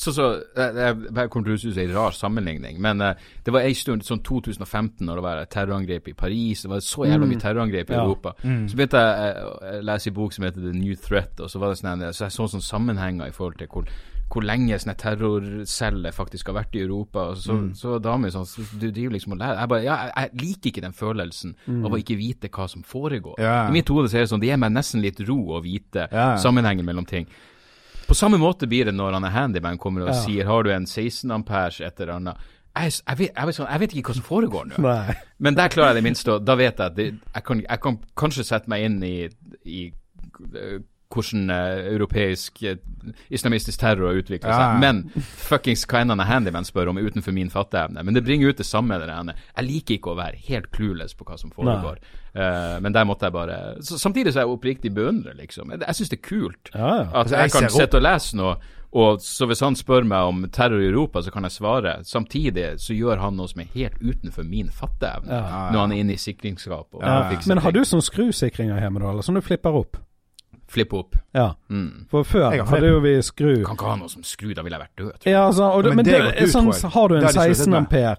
så, så, eh, Jeg jeg kommer til å som en rar sammenligning, men uh, det var en stund, sånn 2015, når det var terrorangrep i Paris. Det var så jævla mye terrorangrep i Ja. Europa. Så begynte jeg eh, å lese en bok som heter The New Threat, og så var det sånn så jeg så sånn sammenhenger i forhold til hvor, hvor lenge sånne terrorceller faktisk har vært i Europa. Så, så damer sånn Du driver liksom og lærer Jeg bare Ja, jeg, jeg liker ikke den følelsen av å ikke vite hva som foregår. Ja. I mitt hode så er det sånn Det gir meg nesten litt ro å vite Ja. sammenhengen mellom ting. På samme måte blir det når han er handyman kommer og sier har du en 16 amperes et eller annet. Jeg, jeg, vet, jeg, vet sånn, jeg vet ikke hva som foregår nå. Nei. Men der klarer jeg det minste, da vet jeg at det, jeg, kan, jeg kan kanskje sette meg inn i, i hvordan uh, europeisk uh, islamistisk terror har utviklet Ja. seg. Men fuckings hva enn han er handyman spør om, utenfor min fatteevne. Men det bringer ut det samme. Det ene. Jeg liker ikke å være helt clueless på hva som foregår. Uh, men der måtte jeg bare så, Samtidig så er jeg oppriktig beundrer, liksom. Jeg, jeg syns det er kult Ja, ja. at Altså, jeg jeg kan sitte og lese noe. Og så hvis han spør meg om terror i Europa, så kan jeg svare. Samtidig så gjør han noe som er helt utenfor min fatteevne, når han er inne i sikringsskap. Men har du sånn skrusikringer hjemme, da? Eller sånn du flipper opp? Flippe opp. Ja. Mm. For før hadde jo vi skru Kan ikke ha noe som skru, da ville jeg vært død. Ja, altså, og, Men men, det det, er sånn, har du en har de sluttet 16 ampere?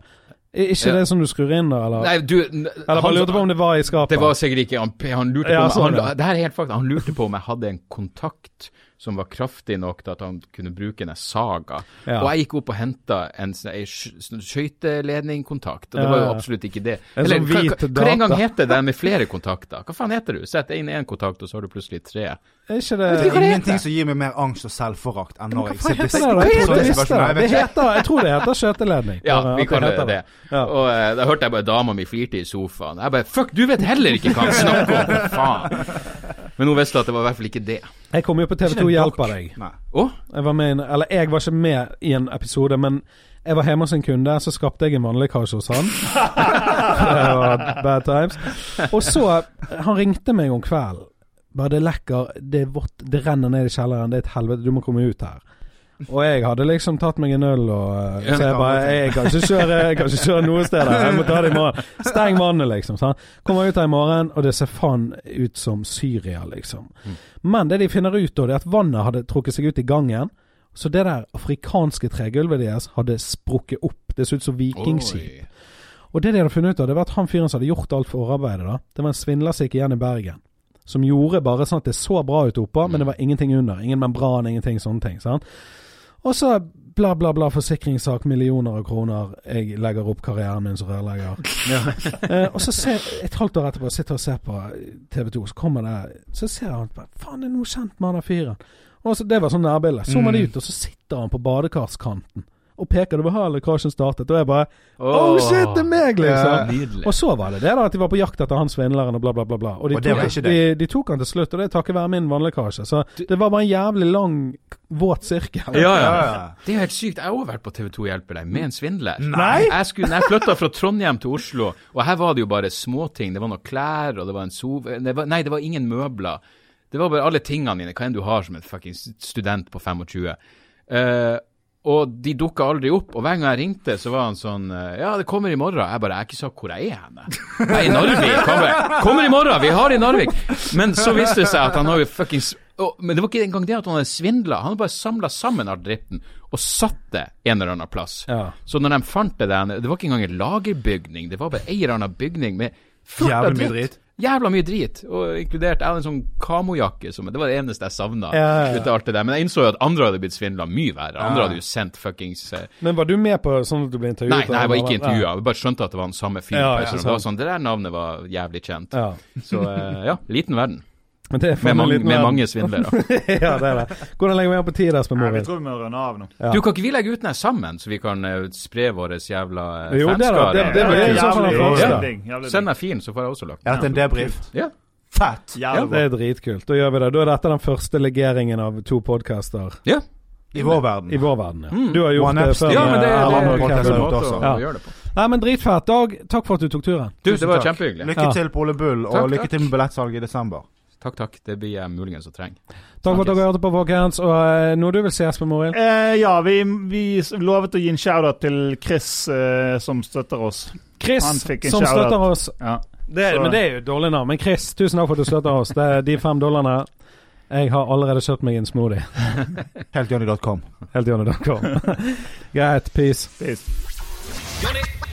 Er ikke Ja. det som du skrur inn, da? Eller, Nei, du eller bare han- lurte på om det var i skapet? Det var sikkert ikke Han, han lurte Ja, på sånn, om han, Det her er helt fakta. Han lurte på om jeg hadde en kontakt som var kraftig nok til at han kunne bruke en saga. Ja. Og jeg gikk opp og henta en sånn sånn skøyteledningkontakt, og det Ja, var jo absolutt ikke det. En Eller sånn hva, hvit hva, hva det en gang heter det med flere kontakter? Hva faen heter du? Sett inn én kontakt, og så har du plutselig tre. Er ikke Det det er hva det ingenting som gir meg mer angst og selvforakt enn når jeg ser sitter heter det? det. Det heter, jeg tror det heter skjøteledning. Ja, vi kan kaller det det. Ja. Og eh, da hørte jeg bare dama mi flirte i sofaen. Jeg bare Fuck, du vet heller ikke hva han [LAUGHS] snakker om! Faen? Men hun visste at det var i hvert fall ikke det. Jeg kom jo på TV2 det Hjelper deg. Jeg var med en, eller jeg var ikke med i en episode, men jeg var hjemme hos en kunde, så skapte jeg en vannlekkasje hos han. [LAUGHS] det var bad times. Og så Han ringte meg om kvelden. Bare det lekker, det er vått, det renner ned i kjelleren, det er et helvete, du må komme ut her. Og jeg hadde liksom tatt meg en øl, og så jeg bare Jeg kan ikke kjøre, jeg kan ikke kjøre noe sted. her, Jeg må ta det i morgen. Steng vannet, liksom. Sant? Kommer ut her i morgen, og det ser faen ut som Syria, liksom. Men det de finner ut da, det er at vannet hadde trukket seg ut i gangen. Så det der afrikanske tregulvet deres hadde sprukket opp. Det så ut som vikingskip. Og det de hadde funnet ut av, det var at han fyren som hadde gjort alt forarbeidet, da, det var en svindler som gikk igjen i Bergen. Som gjorde bare sånn at det så bra ut oppå, men det var ingenting under. Ingen membran, ingenting sånne ting. sant? Og så bla, bla, bla, forsikringssak, millioner av kroner. Jeg legger opp karrieren min som rørlegger. [LAUGHS] [LAUGHS] eh, og så ser et halvt år etterpå sitter og ser på TV 2, så kommer det Så ser han bare Faen, det er noe kjent med han der fyren. Og så, Det var sånn nærbilde. Zoomer de ut, og så sitter han på badekarskanten og peker. over var her lekkasjen startet. Og jeg bare Oh, shit, det er meg, liksom! Nydelig. Og så var det det da at de var på jakt etter han svindleren og bla, bla, bla. bla. Og de, Og det var tok, de, de tok han til slutt, og det er takket være min vannlekkasje. Så det var bare en jævlig lang, våt sirkel. Ja, ja. Ja, ja. Det er jo helt sykt. Jeg har også vært på TV 2 Hjelper deg med en svindler. Nei. Jeg, skulle, jeg flytta fra Trondheim til Oslo, og her var det jo bare småting. Det var noen klær, og det var en sove... Det var, nei, det var ingen møbler. Det var bare alle tingene dine, hva enn du har som en fuckings student på 25. Eh, og de dukka aldri opp. Og hver gang jeg ringte, så var han sånn eh, Ja, det kommer i morgen. Jeg bare Jeg har ikke sagt hvor jeg er henne. Jeg er i Narvik. Kommer. Kommer i morgen! Vi har det i Narvik! Men så viste det seg at han har jo fuckings Men det var ikke engang det at han hadde svindla. Han hadde bare samla sammen all dritten og satt det en eller annen plass. Ja. Så når de fant det der Det var ikke engang en lagerbygning, det var bare en eller annen bygning med Jævlig mye drit. Jævla mye drit. Og inkludert Jeg hadde en sånn kamojakke som Det var det eneste jeg savna. Ja, ja, ja. Alt det der. Men jeg innså jo at andre hadde blitt svindla mye verre. Andre hadde jo sendt fuckings uh... Men var du med på sånn at du ble intervjuet? Nei, nei, jeg var ikke intervjua. Jeg bare skjønte at det var den samme fyren. Det var sånn, det der navnet var jævlig kjent. Så uh, ja, liten verden. Men det er Med, mange- med mange svindlere. [LAUGHS] ja, det er det. Hvordan legger vi an på tid, Espen Nei, vi tror vi må runde av nå. Ja. Du, kan ikke vi legge ut den her sammen, så vi kan eh, spre våre jævla uh, Jo, det er da- det- det Ja, sånn jævlig jævlig Send meg fin, så får jeg også lagt den. Ja, en debrief? Ja. Fett! Ja, Det er dritkult. Da gjør vi det. Da er dette den første legeringen av to podcaster ja. I vår verden. i vår verden. Ja. Mm. Du har gjort One det før. Ja, men det, med det, det, det, er Kevin. også. Ja. det. Nei, men dritfett. Dag, takk for at du tok turen. Du, Tusen det var takk. kjempehyggelig. Lykke til på Ole Bull, og Takk, lykke takk. til med billettsalget i desember. Takk, takk. Det blir jeg muligens å trenge. Takk for at dere hørte på, folkens. Og eh, noe du vil si, Espen Morild? Eh, ja, vi, vi lovet å gi en shout-out til Chris, eh, som støtter oss. Chris, Han fikk en som støtter oss. Ja. Det, men det er jo dårlig navn. Men Chris, tusen takk for at du støtter oss. Det er de fem dollarene. Jeg har allerede kjøpt meg en smoothie. Heltjohnny.com. [LAUGHS] Helt [LAUGHS] Greit. Peace. Peace.